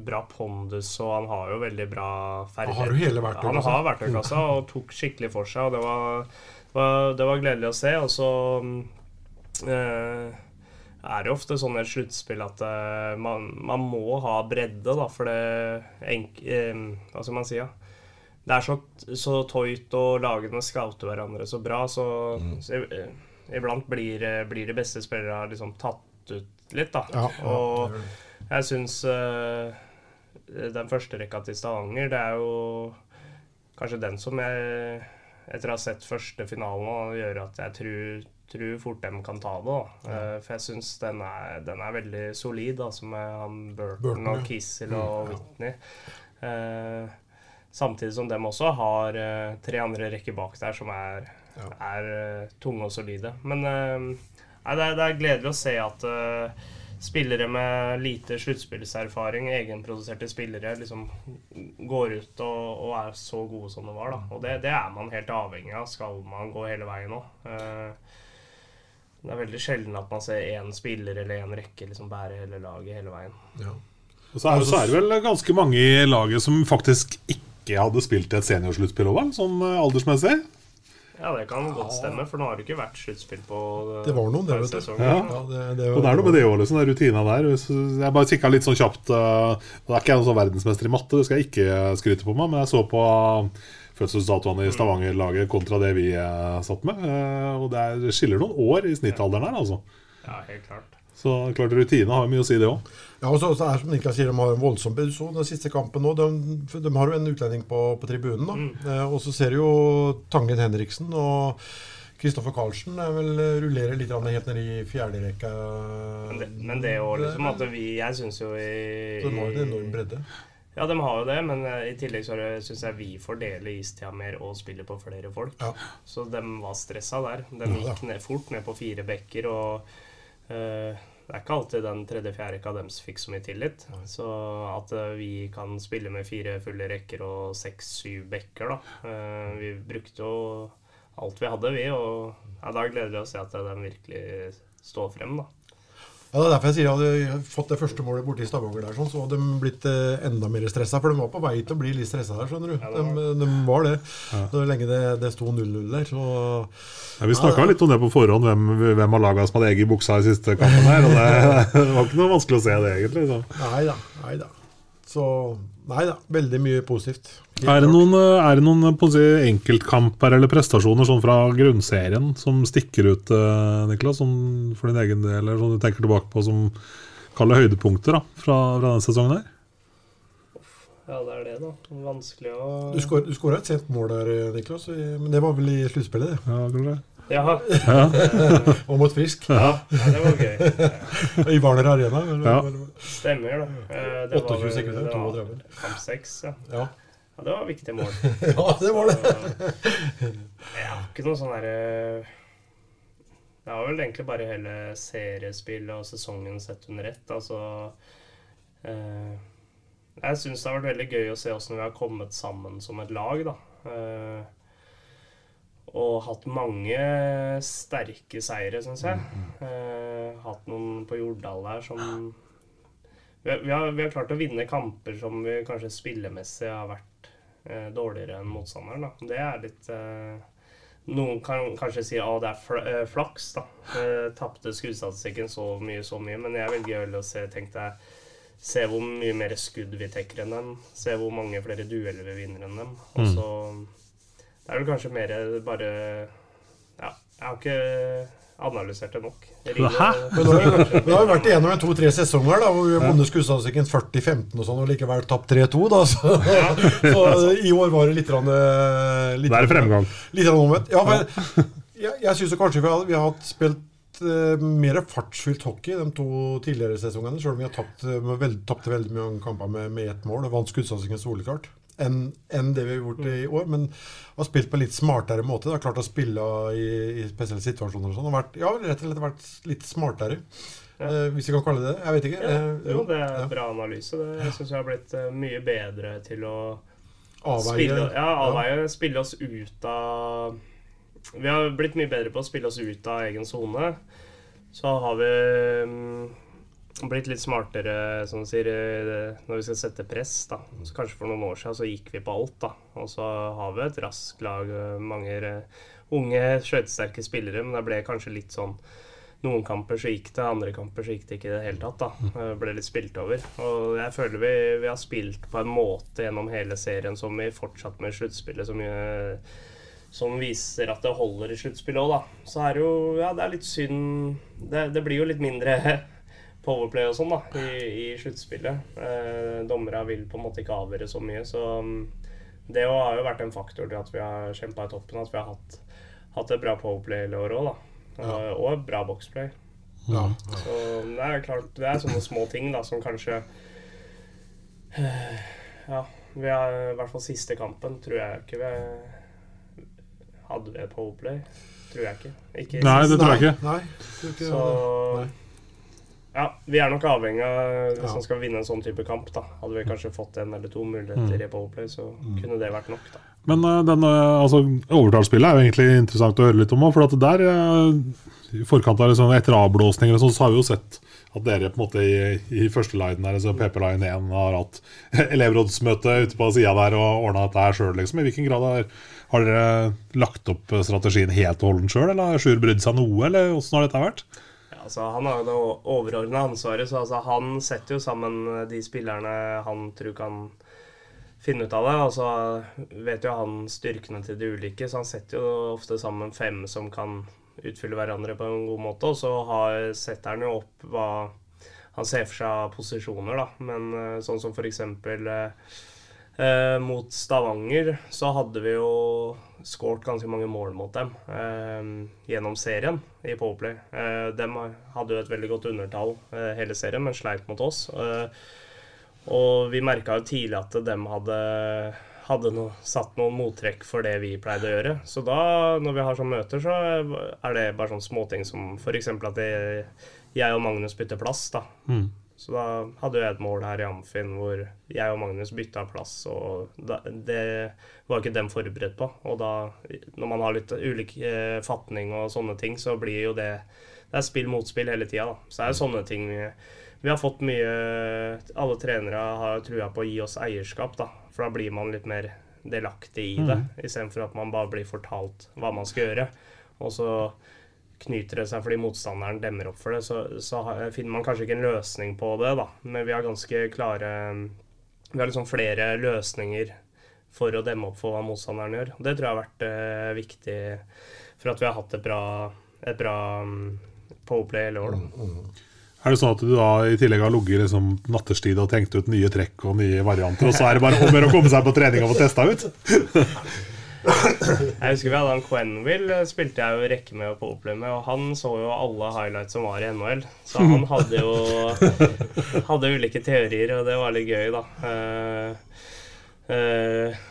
Speaker 2: bra pondus, og han har jo veldig bra ferdighet.
Speaker 3: Har du hele verktøykassa?
Speaker 2: Han har verktøykassa og tok skikkelig for seg, og det var, var, det var gledelig å se. Og så eh, er det ofte sånn et sluttspill at eh, man, man må ha bredde, da, for det enk, eh, Hva skal man si, ja? Det er så, så tøyt, og lagene scouter hverandre så bra, så, så eh, iblant blir, eh, blir de beste spillere liksom tatt ut litt, da.
Speaker 3: Ja, ja,
Speaker 2: og
Speaker 3: det
Speaker 2: jeg syns uh, den første rekka til Stavanger, det er jo kanskje den som jeg etter å ha sett første finalen gjør at jeg tror, tror fort de kan ta det. Da. Uh, for jeg syns den, den er veldig solid, altså med han Burton,
Speaker 3: Burton,
Speaker 2: og Kissel og
Speaker 3: Mm.
Speaker 2: Whitney. Uh, samtidig som dem også har tre andre rekker bak der som er,
Speaker 3: Ja.
Speaker 2: er tunge og solide. Men nei, det, er, det er gledelig å se at spillere med lite sluttspillserfaring, egenproduserte spillere, liksom går ut og, og er så gode som de var. Da. Og det, det er man helt avhengig av, skal man gå hele veien nå. Eh, det er veldig sjelden at man ser én spiller eller én rekke liksom bære hele laget hele veien.
Speaker 3: Ja.
Speaker 1: Og så er, så er det vel ganske mange i laget som faktisk ikke hadde spilt et seniorsluttspill òg, sånn eh, aldersmessig.
Speaker 2: Ja, det kan godt stemme, for nå har det ikke vært sluttspill på eh,
Speaker 3: Det var noen, det, vet du.
Speaker 1: Ja.
Speaker 3: Ja, det, det,
Speaker 1: Og det er noe med det òg, liksom, den rutina der. Jeg bare kikka litt sånn kjapt Det Da er ikke jeg noen sånn verdensmester i matte, det skal jeg ikke skryte på meg, men jeg så på fødselsdatoene i Stavanger-laget kontra det vi satt med. eh, og det, er, det skiller noen år i snittalderen her, altså.
Speaker 2: Ja, helt klart.
Speaker 1: Så klart rutine har jo mye å si, det òg.
Speaker 3: Ja, og så så er som Niklas sier, De har en voldsom så den siste kampen nå. De, de har jo en utlending på, på tribunen. da.
Speaker 2: Mm.
Speaker 3: Eh, og så ser du jo Tangen Henriksen og Kristoffer Karlsen er vel eh, rullerer litt helt ned i fjerderekka.
Speaker 2: Men det, men det òg, liksom, at vi Jeg syns jo i,
Speaker 3: Så de har jo en enorm bredde.
Speaker 2: Ja, de har jo det, men eh, i tillegg så syns jeg vi fordeler istida mer og spiller på flere folk.
Speaker 3: Ja.
Speaker 2: Så de var stressa der. De gikk ned, fort ned på fire bekker, og eh, det er ikke alltid den tredje-fjerde rekka deres fikk så mye tillit. Så at eh, vi kan spille med fire fulle rekker og seks-syv bekker, da eh, Vi brukte jo alt vi hadde, vi, og ja, da gleder vi oss til at de virkelig står frem, da.
Speaker 3: Ja, Det er derfor jeg sier at hadde jeg fått det første målet borte i Stavanger, der, sånn, så hadde de blitt eh, enda mer stressa. For de var på vei til å bli litt stressa der, skjønner du.
Speaker 2: Ja, var
Speaker 3: de, de var det. Så lenge det, det sto 0-0 der, så
Speaker 1: Ja, vi snakka litt om det på forhånd, hvem, hvem av laga som hadde egg i buksa i siste kampen her. Og det, det var ikke noe vanskelig å se det, egentlig. Så.
Speaker 3: Nei da. Nei da. Så Nei da. Veldig mye positivt.
Speaker 1: Er det noen, eh, er det noen eh, enkeltkamper eller prestasjoner sånn fra grunnserien som stikker ut, eh, Niklas, som for din egen del, eller som du tenker tilbake på som kaller høydepunkter da, fra, fra denne sesongen her?
Speaker 2: Ja, det er det, da. Vanskelig å
Speaker 3: Du skår- skåra et sent mål der, Niklas, men det var vel i sluttspillet, det.
Speaker 1: Ja, kanskje?
Speaker 2: Ja,
Speaker 3: Og mot Frisk.
Speaker 2: ja, det var gøy.
Speaker 3: I Hvaler Arena. Eller,
Speaker 1: Ja.
Speaker 3: eller-
Speaker 2: Stemmer, da. Eh, Det
Speaker 3: 28
Speaker 2: vel-
Speaker 3: sekunder,
Speaker 2: det var
Speaker 3: 32.
Speaker 2: Kamp 6, ja.
Speaker 3: ja.
Speaker 2: Ja, det var viktige mål.
Speaker 3: Ja, det var det.
Speaker 2: Jeg har ikke noe sånn derre Det har vel egentlig bare hele seriespillet og sesongen sett under ett. Altså eh, Jeg syns det har vært veldig gøy å se åssen vi har kommet sammen som et lag, da. Eh, og hatt mange sterke seire, syns jeg. Eh, hatt noen på Jordal der som vi har, vi, har, vi har klart å vinne kamper som vi kanskje spillemessig har vært eh, dårligere enn motstanderen. Da. Det er litt eh, Noen kan kanskje si at det er fl eh, flaks. da. Eh, Tapte skuddstatistikken så mye, så mye. Men jeg velger vel å se tenk deg, se hvor mye mer skudd vi tekker enn dem. Se hvor mange flere dueller vi vinner enn dem. Og
Speaker 1: Mm.
Speaker 2: Det er vel kanskje mer bare Ja, jeg har ikke analysert det nok. Ringer-
Speaker 1: Hæ?
Speaker 3: Men vi har jo vært igjennom en to-tre sesonger da, hvor vi vunnet skuddstatistikken 40-15 og sånn, og likevel tapt 3-2. da, Så, så i år var det litt rann, eh, litt
Speaker 1: Det er fremgang.
Speaker 3: Litt omvendt. Ja, men jeg, jeg syns kanskje vi har, vi har hatt spilt eh, mer fartsfylt hockey de to tidligere sesongene, selv om vi har tapt, eh, veld, tapte veldig mange kamper med, med ett mål og vant skuddsatsingen soleklart. Enn en det vi har gjort i år, men har spilt på en litt smartere måte. Har klart å spille i, i spesielle situasjoner og sånn. og vært- Ja, rett og slett vært litt smartere. Eh, hvis vi kan kalle det det. Jeg vet ikke.
Speaker 2: Ja,
Speaker 3: Eh,
Speaker 2: jo, det er
Speaker 3: ja.
Speaker 2: bra analyse. Det, syns vi har blitt eh, mye bedre til å
Speaker 3: Avveie.
Speaker 2: spille, ja,
Speaker 3: Ja.
Speaker 2: avveie, spille oss ut av Vi har blitt mye bedre på å spille oss ut av egen sone. Så har vi mm, blitt litt smartere, som du sier, eh, når vi skal sette press. da. Så kanskje for noen år siden så gikk vi på alt, da. Og så har vi et raskt lag, eh, mange eh, unge, skøytesterke spillere, men det ble kanskje litt sånn noen kamper så gikk det, andre kamper så gikk det ikke i det hele tatt. da. Det ble litt spilt over. Og jeg føler vi, vi har spilt på en måte gjennom hele serien som vi fortsatt med i sluttspillet, som, som viser at det holder i sluttspillet òg, da. Så er det jo Ja, det er litt synd Det, det blir jo litt mindre powerplay og sånn, da, i, i sluttspillet. Eh, Dommerne vil på en måte ikke avgjøre så mye, så mm, det har jo vært en faktor til at vi har kjempa i toppen, at vi har hatt, hatt et bra powerplay i år òg, da. Og, og et bra boxplay.
Speaker 3: Ja.
Speaker 2: Så det er klart, det er sånne små ting da, som kanskje eh, Ja, vi har i hvert fall siste kampen, tror jeg ikke vi Hadde vi powerplay? Tror jeg ikke. ikke
Speaker 1: Nei, det tror jeg ikke.
Speaker 3: Nei, tror ikke
Speaker 2: Så
Speaker 3: Nei.
Speaker 2: Ja, vi er nok avhengig av Hvis man skal vinne en sånn type kamp, da. Hadde vi kanskje fått en eller to muligheter i powerplay, så kunne det vært nok, da.
Speaker 1: Men uh, den, uh, altså, overtallsspillet er jo egentlig interessant å høre litt om òg. For at der, uh, i forkant av liksom, etter avblåsninger og sånn, så har vi jo sett at dere på en måte i, i første line der, altså PP Line 1 har hatt elevrådsmøte ute på sida der og ordna dette her sjøl, liksom. I hvilken grad har, har dere lagt opp strategien helt og holdent sjøl, eller har Sjur brydd seg noe, eller åssen har dette vært?
Speaker 2: Altså, han har jo det overordna ansvaret, så altså, han setter jo sammen de spillerne han tror kan finne ut av det. Og så vet jo han styrkene til de ulike, så han setter jo ofte sammen fem som kan utfylle hverandre på en god måte. Og så har, setter han jo opp hva han ser for seg av posisjoner, da. Men eh, sånn som for eksempel eh, Eh, mot Stavanger så hadde vi jo skåret ganske mange mål mot dem eh, gjennom serien i Powerplay. Eh, de hadde jo et veldig godt undertall eh, hele serien, men sleit mot oss. Eh, og vi merka jo tidlig at de hadde, hadde no, satt noen mottrekk for det vi pleide å gjøre. Så da, når vi har sånne møter, så er det bare sånne småting som f.eks. at jeg, jeg og Magnus bytter plass. da.
Speaker 1: Mm.
Speaker 2: Så da hadde jeg et mål her i Amfin hvor jeg og Magnus bytta plass, og det var ikke dem forberedt på. Og da, når man har litt ulik eh, fatning og sånne ting, så blir jo det Det er spill mot spill hele tida, da. Så det er sånne ting vi, vi har fått mye Alle trenere har trua på å gi oss eierskap, da. For da blir man litt mer delaktig i det,
Speaker 1: Mm.
Speaker 2: istedenfor at man bare blir fortalt hva man skal gjøre. Og så knyter det seg fordi motstanderen demmer opp for det, så, så finner man kanskje ikke en løsning på det, da. Men vi har ganske klare Vi har liksom flere løsninger for å demme opp for hva motstanderen gjør. Det tror jeg har vært eh, viktig for at vi har hatt et bra, et bra um, powerplay hele år. Da.
Speaker 1: Er det sånn at du da i tillegg har ligget liksom nattestid og tenkt ut nye trekk og nye varianter, og så er det bare om å komme seg på trening og få testa ut?
Speaker 2: Jeg husker vi hadde han Quenville, spilte jeg jo rekke med og powerplay med, og han så jo alle highlights som var i NHL. Så han hadde jo hadde ulike teorier, og det var litt gøy, da. Uh, eh,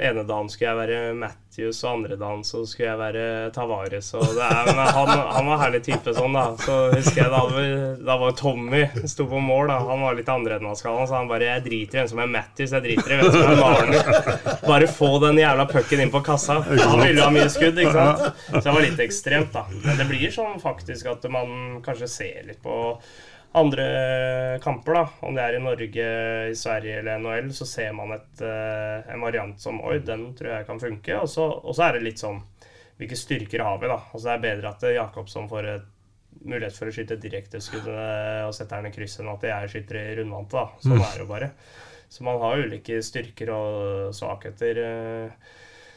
Speaker 2: ene dagen skulle jeg være Matthews, og andre dagen så skulle jeg være Tavares. Og det er, men han, han var herlig type sånn, da. Så husker jeg da, da var Tommy sto på mål. da Han var litt andre enn han skal, han så han bare 'Jeg driter i hvem som er Matthews, jeg driter i hvem som er Marner'. Bare få den jævla pucken inn på kassa. Han ville ha mye skudd, ikke sant. Så det var litt ekstremt, da. Men det blir sånn faktisk at man kanskje ser litt på andre kamper, da, om det er i Norge, i Sverige eller NHL, så ser man et, eh, en variant som Oi, den tror jeg kan funke. Og så, og så er det litt sånn Hvilke styrker har vi, da? Altså Det er bedre at Jakobsson får et mulighet for å skyte direkteskudd og sette den i kryss enn at jeg skyter i rundvante. da. Sånn
Speaker 1: Mm.
Speaker 2: er det jo bare. Så man har ulike styrker og svakheter eh,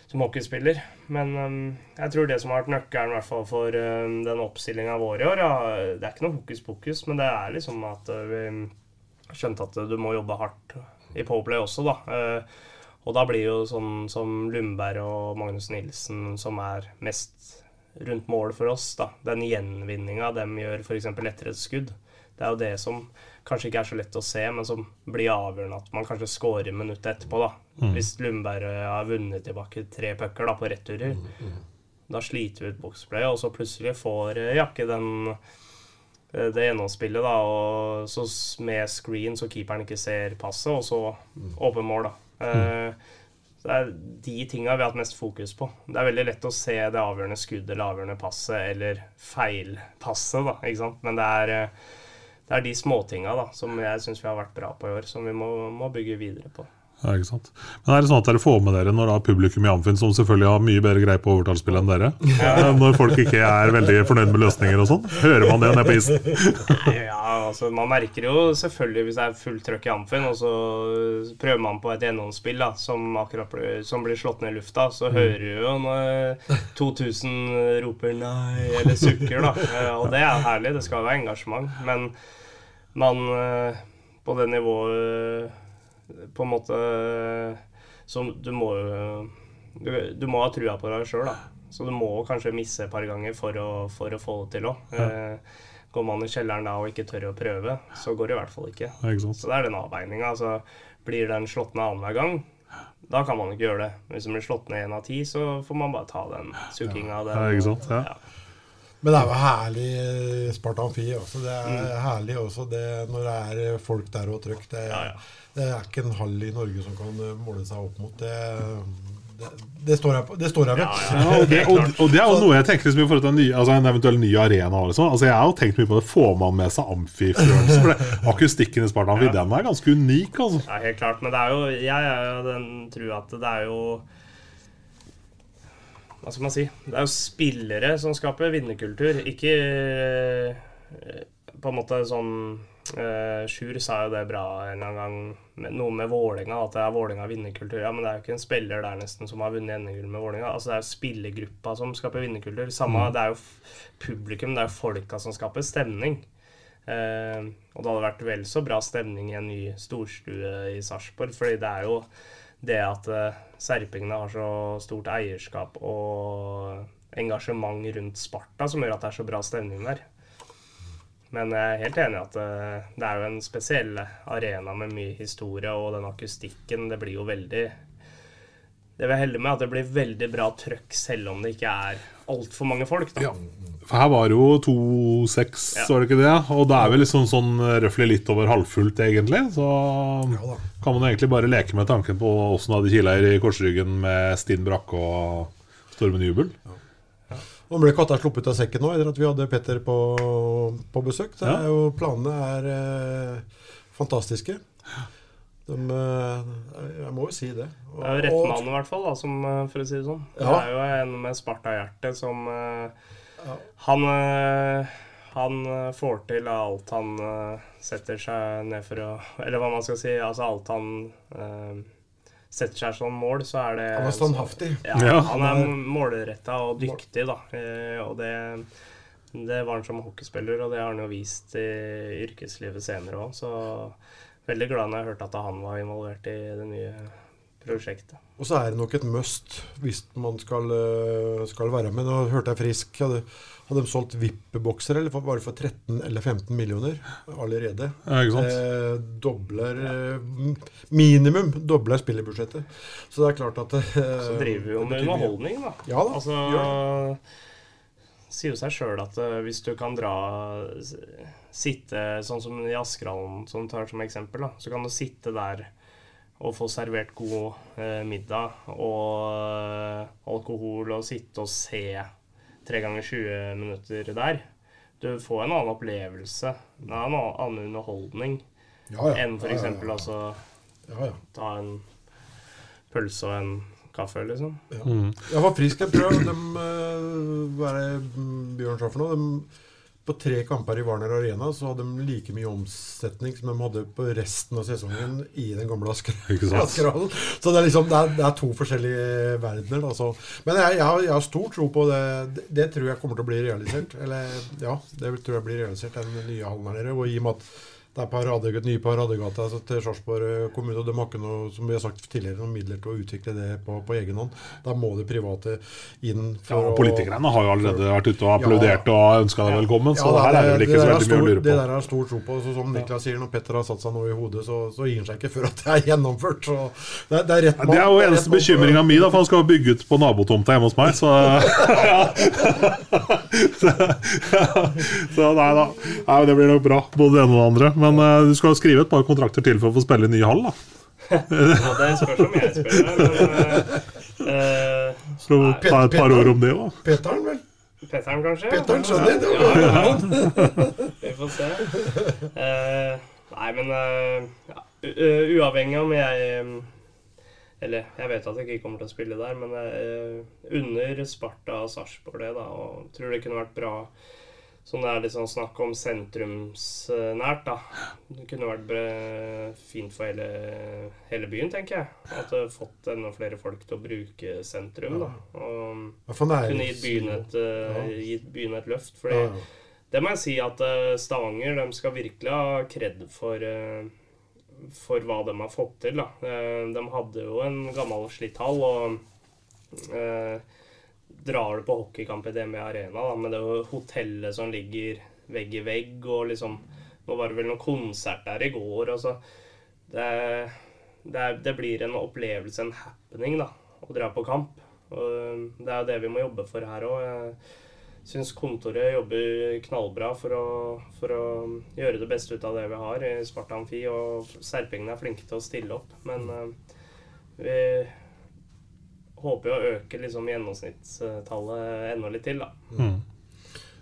Speaker 2: som hockeyspiller. Men um, jeg tror det som har vært nøkkelen hvert fall for um, den oppstillinga vår i år ja, Det er ikke noe hokus pokus, men det er liksom at uh, vi skjønte at du må jobbe hardt i Powerplay også, da. Uh, og da blir jo sånn som Lundberg og Magnus Nilsen som er mest rundt mål for oss, da. Den gjenvinninga de gjør f.eks. etter et skudd. Det er jo det som kanskje ikke er så lett å se, men som blir avgjørende at man kanskje scorer minuttet etterpå. da.
Speaker 4: Mm.
Speaker 2: Hvis Lundberg har vunnet tilbake tre pucker på returer, da sliter vi ut boksplay, og så plutselig får eh, Jakke den eh, det gjennomspillet, da, og så med screen så keeperen ikke ser passet, og så åpen mål, da. Eh, så det er de tinga vi har hatt mest fokus på. Det er veldig lett å se det avgjørende skuddet eller avgjørende passet eller feilpasset, da, ikke sant. Men det er, eh, det er de småtinga som jeg syns vi har vært bra på i år, som vi må, må bygge videre på.
Speaker 1: Ja, ikke sant. Men er det sånn at dere får med dere når da publikum i Amfinn, som selvfølgelig har mye bedre greie på overtallsspill enn dere,
Speaker 2: Ja.
Speaker 1: når folk ikke er veldig fornøyd med løsninger og sånn, hører man det nede på isen?
Speaker 2: Ja, altså Man merker jo selvfølgelig hvis det er fullt trøkk i Amfin, og så prøver man på et gjennomspill da, som akkurat ble- som blir slått ned i lufta, så
Speaker 4: Mm.
Speaker 2: hører du jo når 2000 roper 'nei' eller sukker, da. Eh, Og det er herlig, det skal være engasjement. Men man eh, på det nivået på en måte som du må du, du må ha trua på deg sjøl, da. Så du må kanskje misse et par ganger for å, for å få det til òg.
Speaker 1: Ja.
Speaker 2: går man i kjelleren da og ikke tør å prøve, så går det i hvert fall ikke.
Speaker 1: Ja, ikke.
Speaker 2: Så det er den avveininga. Altså, blir den slått ned annenhver gang, da kan man ikke gjøre det. Hvis den blir slått ned én av ti, så får man bare ta den sukkinga. Ja.
Speaker 1: Ja, ikke sant? Ja.
Speaker 3: Men det er jo herlig eh, Sparta Amfi også. Det er
Speaker 2: Mm.
Speaker 3: herlig også det, når det er eh, folk der og trøkk. Det, det er ikke en hall i Norge som kan eh, måle seg opp mot det. Det, det står jeg på. Det står jeg ved.
Speaker 1: Ja, og, det, og, og det er jo noe jeg tenker liksom, i forhold til en, ny, altså en eventuell ny arena. sånn. Altså, jeg har jo tenkt mye på det. Får man med seg amfifølelse? For det, akustikken i Sparta Amfi den er ganske unik. altså.
Speaker 2: Ja, helt klart. Men det er jo Jeg er jo den trua at det er jo Hva skal man si? Det er jo spillere som skaper vinnerkultur, ikke eh, på en måte sånn uh, Sjur sa jo det bra en eller annen gang, med, noe med Vålinga, at det er Vålinga vinnerkultur. Ja, men det er jo ikke en spiller der nesten som har vunnet NM-gull med Vålinga. Altså, det er jo spillergruppa som skaper vinnerkultur. Samme,
Speaker 4: Mm.
Speaker 2: Det er jo publikum, det er jo folka som skaper stemning. Uh, og det hadde vært vel så bra stemning i en ny storstue i Sarpsborg, fordi det er jo det at eh, serpingene har så stort eierskap og engasjement rundt Sparta som gjør at det er så bra stemning der. Men jeg er helt enig i at eh, det er jo en spesiell arena med mye historie, og den akustikken, det blir jo veldig Det vil jeg helle med, at det blir veldig bra trøkk selv om det ikke er altfor mange folk. Da.
Speaker 1: For her var det jo 2-6,
Speaker 2: Ja.
Speaker 1: var det ikke det? Og det er vel liksom sånn røftlig litt over halvfullt, egentlig. Så kan man egentlig bare leke med tanken på åssen det hadde kila i korsryggen med Stinn Brakke og Stormen Jubel.
Speaker 3: Nå ble katta sluppet av sekken nå etter at vi hadde Petter på, på besøk. Det er jo, planene er eh, fantastiske. De, eh, jeg må jo si det. Og-
Speaker 2: Det er jo rett mann i hvert fall, da, som, eh, for å si det sånn. Det er jo en med Sparta-hjerte som eh, Han eh, han eh, får til alt han eh, setter seg ned for å Eller hva man skal si. Altså alt han uh, setter seg som mål, så er det
Speaker 3: Han er standhaftig.
Speaker 2: Ja,
Speaker 3: Ja.
Speaker 2: han er målretta og dyktig, da. Eh, og det det var han som hockeyspiller, og det har han jo vist i yrkeslivet senere òg. Så veldig glad når jeg hørte at han var involvert i det nye prosjektet.
Speaker 3: Og så er det nok et must hvis man skal, eh, skal være med. Nå hørte jeg Frisk hadde, hadde de solgt VIP-bokser eller for- bare for 13 eller 15 millioner allerede.
Speaker 1: Ja, ikke sant?
Speaker 3: Eh, dobler ja. Minimum dobler spillerbudsjettet. Så det er klart at eh,
Speaker 2: Så driver vi jo med underholdning, da.
Speaker 3: Ja da,
Speaker 2: Altså,
Speaker 3: gjør
Speaker 2: sier jo seg sjøl at uh, hvis du kan dra Sitte sånn som i Askerhallen, som tar som eksempel, da, så kan du sitte der og få servert god eh, middag og eh, alkohol og sitte og se tre ganger 20 minutter der. Du får en annen opplevelse. Det er en annen underholdning
Speaker 3: Ja, ja.
Speaker 2: enn for
Speaker 3: Ja, ja, ja.
Speaker 2: eksempel altså
Speaker 3: Ja, ja.
Speaker 2: ta en pølse og en kaffe, liksom.
Speaker 3: Ja. Jeg var frisk en prøv. De, eh, hva er det mm, Bjørn sa for noe? De, på tre kamper i Warner Arena så hadde de like mye omsetning som de hadde på resten av sesongen i den gamle Asker Askerhallen. Så det er liksom det er, det er to forskjellige verdener. Da, så. Men jeg, jeg, har, jeg har stor tro på det. det. Det tror jeg kommer til å bli realisert. Eller ja, det tror jeg blir realisert, den nye hallen her nede. Og i og med at det er parade, nye paradegate altså til Sarpsborg kommune, og de har ikke noe som vi har sagt tidligere, noen midler til å utvikle det på, på egen hånd. Da må det private inn.
Speaker 1: Ja, og Politikerne har jo allerede vært ute og applaudert
Speaker 3: Ja.
Speaker 1: og ønska deg velkommen, så
Speaker 3: Ja,
Speaker 1: her er det vel ikke
Speaker 3: det
Speaker 1: så
Speaker 3: er
Speaker 1: veldig mye å lure på.
Speaker 3: Det der er stor tro på. Så som Niklas sier, når Petter har satt seg noe i hodet, så, så gir han seg ikke før at det er gjennomført. Så det, er- det er rett
Speaker 1: Det er jo eneste
Speaker 3: mann-
Speaker 1: bekymringa mi, da, for han skal bygge ut på nabotomta hjemme hos meg, så Så nei da. Nei, det blir nok bra, både det ene og det andre. Men uh, du skal jo skrive et par kontrakter til for å få spille i ny hall, da.
Speaker 2: Ja, det spørs om jeg spiller. men eh, eh,
Speaker 1: ta et par ord om det òg?
Speaker 3: Petter'n, vel?
Speaker 2: Petteren, kanskje?
Speaker 3: Petteren skjønner det.
Speaker 2: Ja, ja. Vi får se. Uh, nei, men ja, uavhengig om jeg um, Eller jeg vet at jeg ikke kommer til å spille der, men jeg unner Sparta og Sarpsborg det, da. Og tror det kunne vært bra Sånn det er litt sånn snakk om sentrumsnært, da. Det kunne vært fint for hele, hele byen, tenker jeg. At det fått enda flere folk til å bruke sentrum, da. Og
Speaker 3: nærings-
Speaker 2: kunne gitt byen et, eh,
Speaker 3: Ja.
Speaker 2: gitt byen et løft. Fordi
Speaker 3: Ja, ja.
Speaker 2: det må jeg si at eh, Stavanger de skal virkelig ha kred for, eh, for hva de har fått til. Da. De hadde jo en gammel slitt hall, og drar du på hockeykamp i DME Arena da, med det hotellet som ligger vegg i vegg, og liksom Nå var det vel noen konsert der i går, og så det, det, er, det blir en opplevelse, en happening, da, å dra på kamp. Og det er jo det vi må jobbe for her òg. Jeg syns kontoret jobber knallbra for å, for å gjøre det beste ut av det vi har i Sparta Amfi, og serpingene er flinke til å stille opp. Men eh, vi håper jo å øke liksom gjennomsnittstallet enda litt til, da.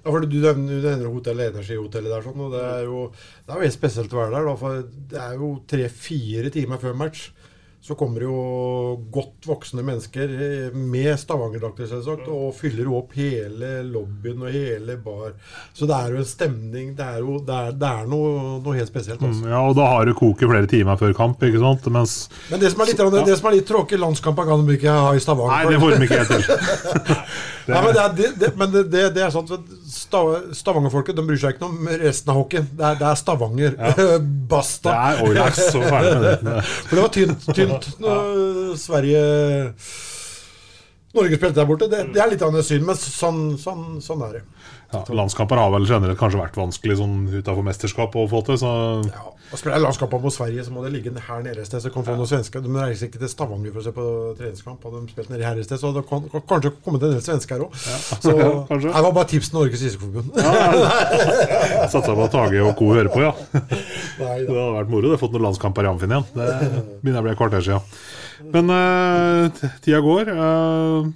Speaker 3: Ja, for Du nevner, du nevner hotellet, energihotellet der, sånn, og det er jo det er jo helt spesielt å være der. Da, for Det er jo tre-fire timer før match. Så kommer det jo godt voksne mennesker med Stavanger-drakter selvsagt, og fyller opp hele lobbyen og hele bar. Så det er jo en stemning. Det er jo det er, det er noe, noe helt spesielt. Altså.
Speaker 1: Mm, Ja, og da har du koket flere timer før kamp, ikke sant? Mens
Speaker 3: Men det som er litt, det som er litt tråkig, landskampen kan de ikke ha i Stavanger.
Speaker 1: Nei, det får de ikke helt til.
Speaker 3: Nei, men det er, det, det, men det, det, er sånn Stavanger-folket de bryr seg ikke noe om resten av hockeyen. Det er, er Stavanger. Basta.
Speaker 1: Det er Oilers, så ferdig med det.
Speaker 3: For det var tynt, tynt når Sverige Norge spilte der borte. Det, det er litt av en synd, men sånn, sånn, sånn er det.
Speaker 1: Ja, landskamper har vel generelt kanskje vært vanskelig sånn utafor mesterskap å få til, så
Speaker 3: Og Spiller jeg landskamper mot Sverige, så må det ligge her nede et sted. Så kan få noen svensker. De reiser ikke til Stavanger for å se på treningskamp. Hadde de spilt nede her et sted, så det kan kan kanskje kommet en del svensker òg. Så
Speaker 1: ja,
Speaker 3: det var bare tips til Norges ishockeyforbund.
Speaker 1: satsa på at Tage og co. hører på, ja.
Speaker 3: Nei,
Speaker 1: Det hadde vært moro. Det har fått noen landskamper i Amfinn igjen. Det begynner å bli et kvarter siden. Men uh, tida går. Eh,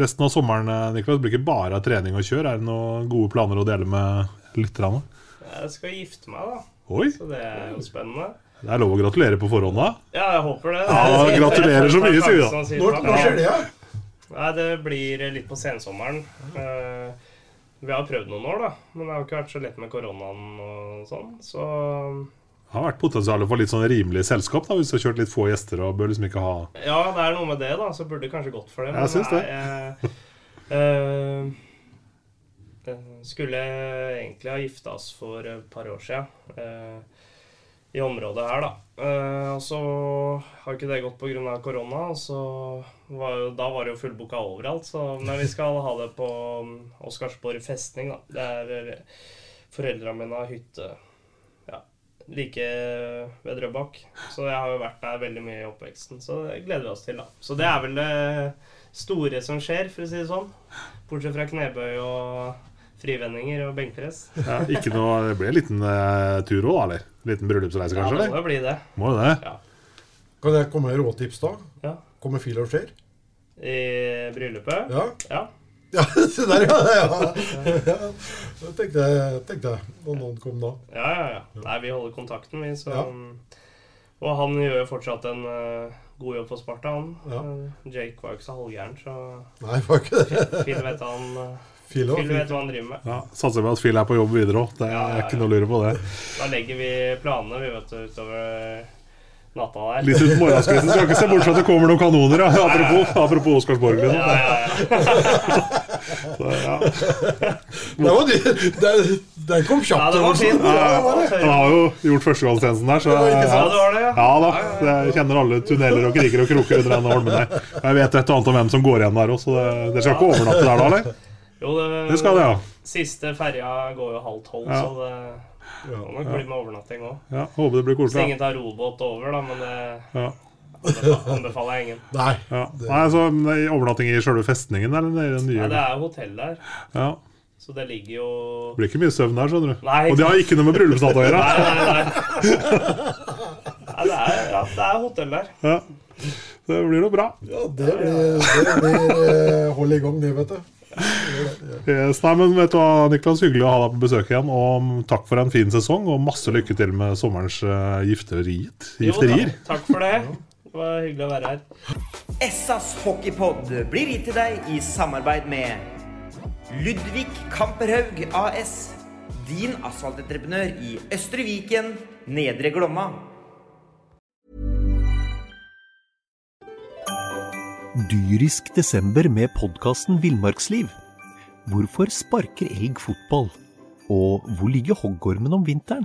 Speaker 1: resten av sommeren Niklas? Niklas, blir ikke bare trening og kjør. Er det noen gode planer å dele med lytterne?
Speaker 2: Jeg skal gifte meg, da.
Speaker 1: Oi,
Speaker 2: Så det er jo spennende.
Speaker 1: det er lov å gratulere på forhånd, da.
Speaker 2: Ja, jeg håper det.
Speaker 1: Ja, gratulerer så mye, sier vi da.
Speaker 3: Når, når skjer det, ja?
Speaker 2: Nei, Det blir litt på sensommeren. Eh, vi har prøvd noen år, da. Men det har jo ikke vært så lett med koronaen og sånn. Så
Speaker 1: Det har vært potensial for litt sånn rimelig selskap, da, hvis du har kjørt litt få gjester og bør liksom ikke ha
Speaker 2: ja, det er noe med det, da. Så burde det kanskje gått for det.
Speaker 1: Jeg syns det.
Speaker 2: nei, jeg, eh, skulle egentlig ha gifta oss for et par år sia. i området her, da. Eh, og så har ikke det gått pga. korona. Så var, jo- da var det jo fullboka overalt. Så, men vi skal ha det på um, Oscarsborg festning, da. Det er eh, Foreldra mine har hytte like ved Drøbak. Så jeg har jo vært der veldig mye i oppveksten. Så det gleder vi oss til, da. Så det er vel det store som skjer, for å si det sånn. Bortsett fra knebøy og frivendinger og benkpress.
Speaker 1: Ja, ikke noe, det blir en liten uh, tur òg, eller? Liten bryllupsreise, kanskje?
Speaker 2: Ja, det må jo bli det.
Speaker 1: Må jo det.
Speaker 2: Ja.
Speaker 3: Kan jeg komme med råtips da?
Speaker 2: Ja.
Speaker 3: Kommer fil og skjer?
Speaker 2: I bryllupet?
Speaker 3: Ja.
Speaker 2: ja.
Speaker 3: Ja, se der, ja. ja. ja. Det tenkte jeg, tenkte jeg når noen kom da.
Speaker 2: Ja, ja, ja. Nei, vi holder kontakten, vi. Så,
Speaker 3: Ja.
Speaker 2: Og han gjør jo fortsatt en uh, god jobb for Sparta, han.
Speaker 3: Ja.
Speaker 2: Eh, Jake var jo ikke så halvgæren, så
Speaker 3: Nei, var ikke det.
Speaker 2: Phil vet han uh,
Speaker 3: Phil
Speaker 2: Phil vet hva han driver med.
Speaker 1: Ja, Satser på at Phil er på jobb videre òg. Det er
Speaker 2: Ja, ja, ja.
Speaker 1: ikke noe å lure på det.
Speaker 2: Da legger vi planene vi vet utover natta der.
Speaker 1: Litt ut morgenskvisten. Skal ikke se bort fra at det kommer noen kanoner. Ja. Apropos, apropos Oscarsborg. Liksom.
Speaker 2: Ja, ja, ja.
Speaker 1: Så, ja.
Speaker 3: Det var det, det, den kom kjapt.
Speaker 2: Ja, det var.
Speaker 3: Ja, det det.
Speaker 1: Han har jo gjort førstegangstjenesten der, så
Speaker 3: Det.
Speaker 2: Ja, det det, ja.
Speaker 1: ja da. Jeg kjenner alle tunneler og kriker og kroker under denne holmen der. Jeg vet et og annet om hvem som går igjen der òg, så dere skal ikke overnatte der da, eller?
Speaker 2: Jo, det,
Speaker 1: Det skal det, ja.
Speaker 2: Siste ferja går jo halv tolv,
Speaker 1: Ja.
Speaker 2: så det må nok bli med overnatting òg.
Speaker 1: ja. Håper det blir
Speaker 2: Hvis
Speaker 1: Så
Speaker 2: ingen tar robåt over, da, men det
Speaker 1: Ja.
Speaker 2: anbefaler- jeg ingen.
Speaker 3: Nei.
Speaker 1: Ja. Nei, så nei, Overnatting i sjølve festningen, eller det er den nye?
Speaker 2: Nei, det er hotell der,
Speaker 1: Ja.
Speaker 2: så det ligger jo
Speaker 1: Det blir ikke mye søvn der, skjønner du.
Speaker 2: Nei.
Speaker 1: Og det har ikke noe med bryllupsnatt å gjøre.
Speaker 2: Nei, nei, nei. nei det, er, ja, det er hotell der.
Speaker 1: Ja. Det blir noe bra.
Speaker 3: Ja, det blir, det blir eh, hold i gang, det, vet du.
Speaker 1: Yes, nei, men vet du hva, Niklas, Hyggelig å ha deg på besøk igjen. Og takk for en fin sesong, og masse lykke til med sommerens uh, gifteriet.
Speaker 2: Jo, takk, takk for det. Det var hyggelig å være her.
Speaker 6: Essas hockeypod blir gitt til deg i samarbeid med Ludvig Kamperhaug AS. Din asfaltentreprenør i Østre Viken, Nedre Glomma.
Speaker 5: Dyrisk desember med podkasten Villmarksliv. Hvorfor sparker elg fotball? Og hvor ligger hoggormen om vinteren?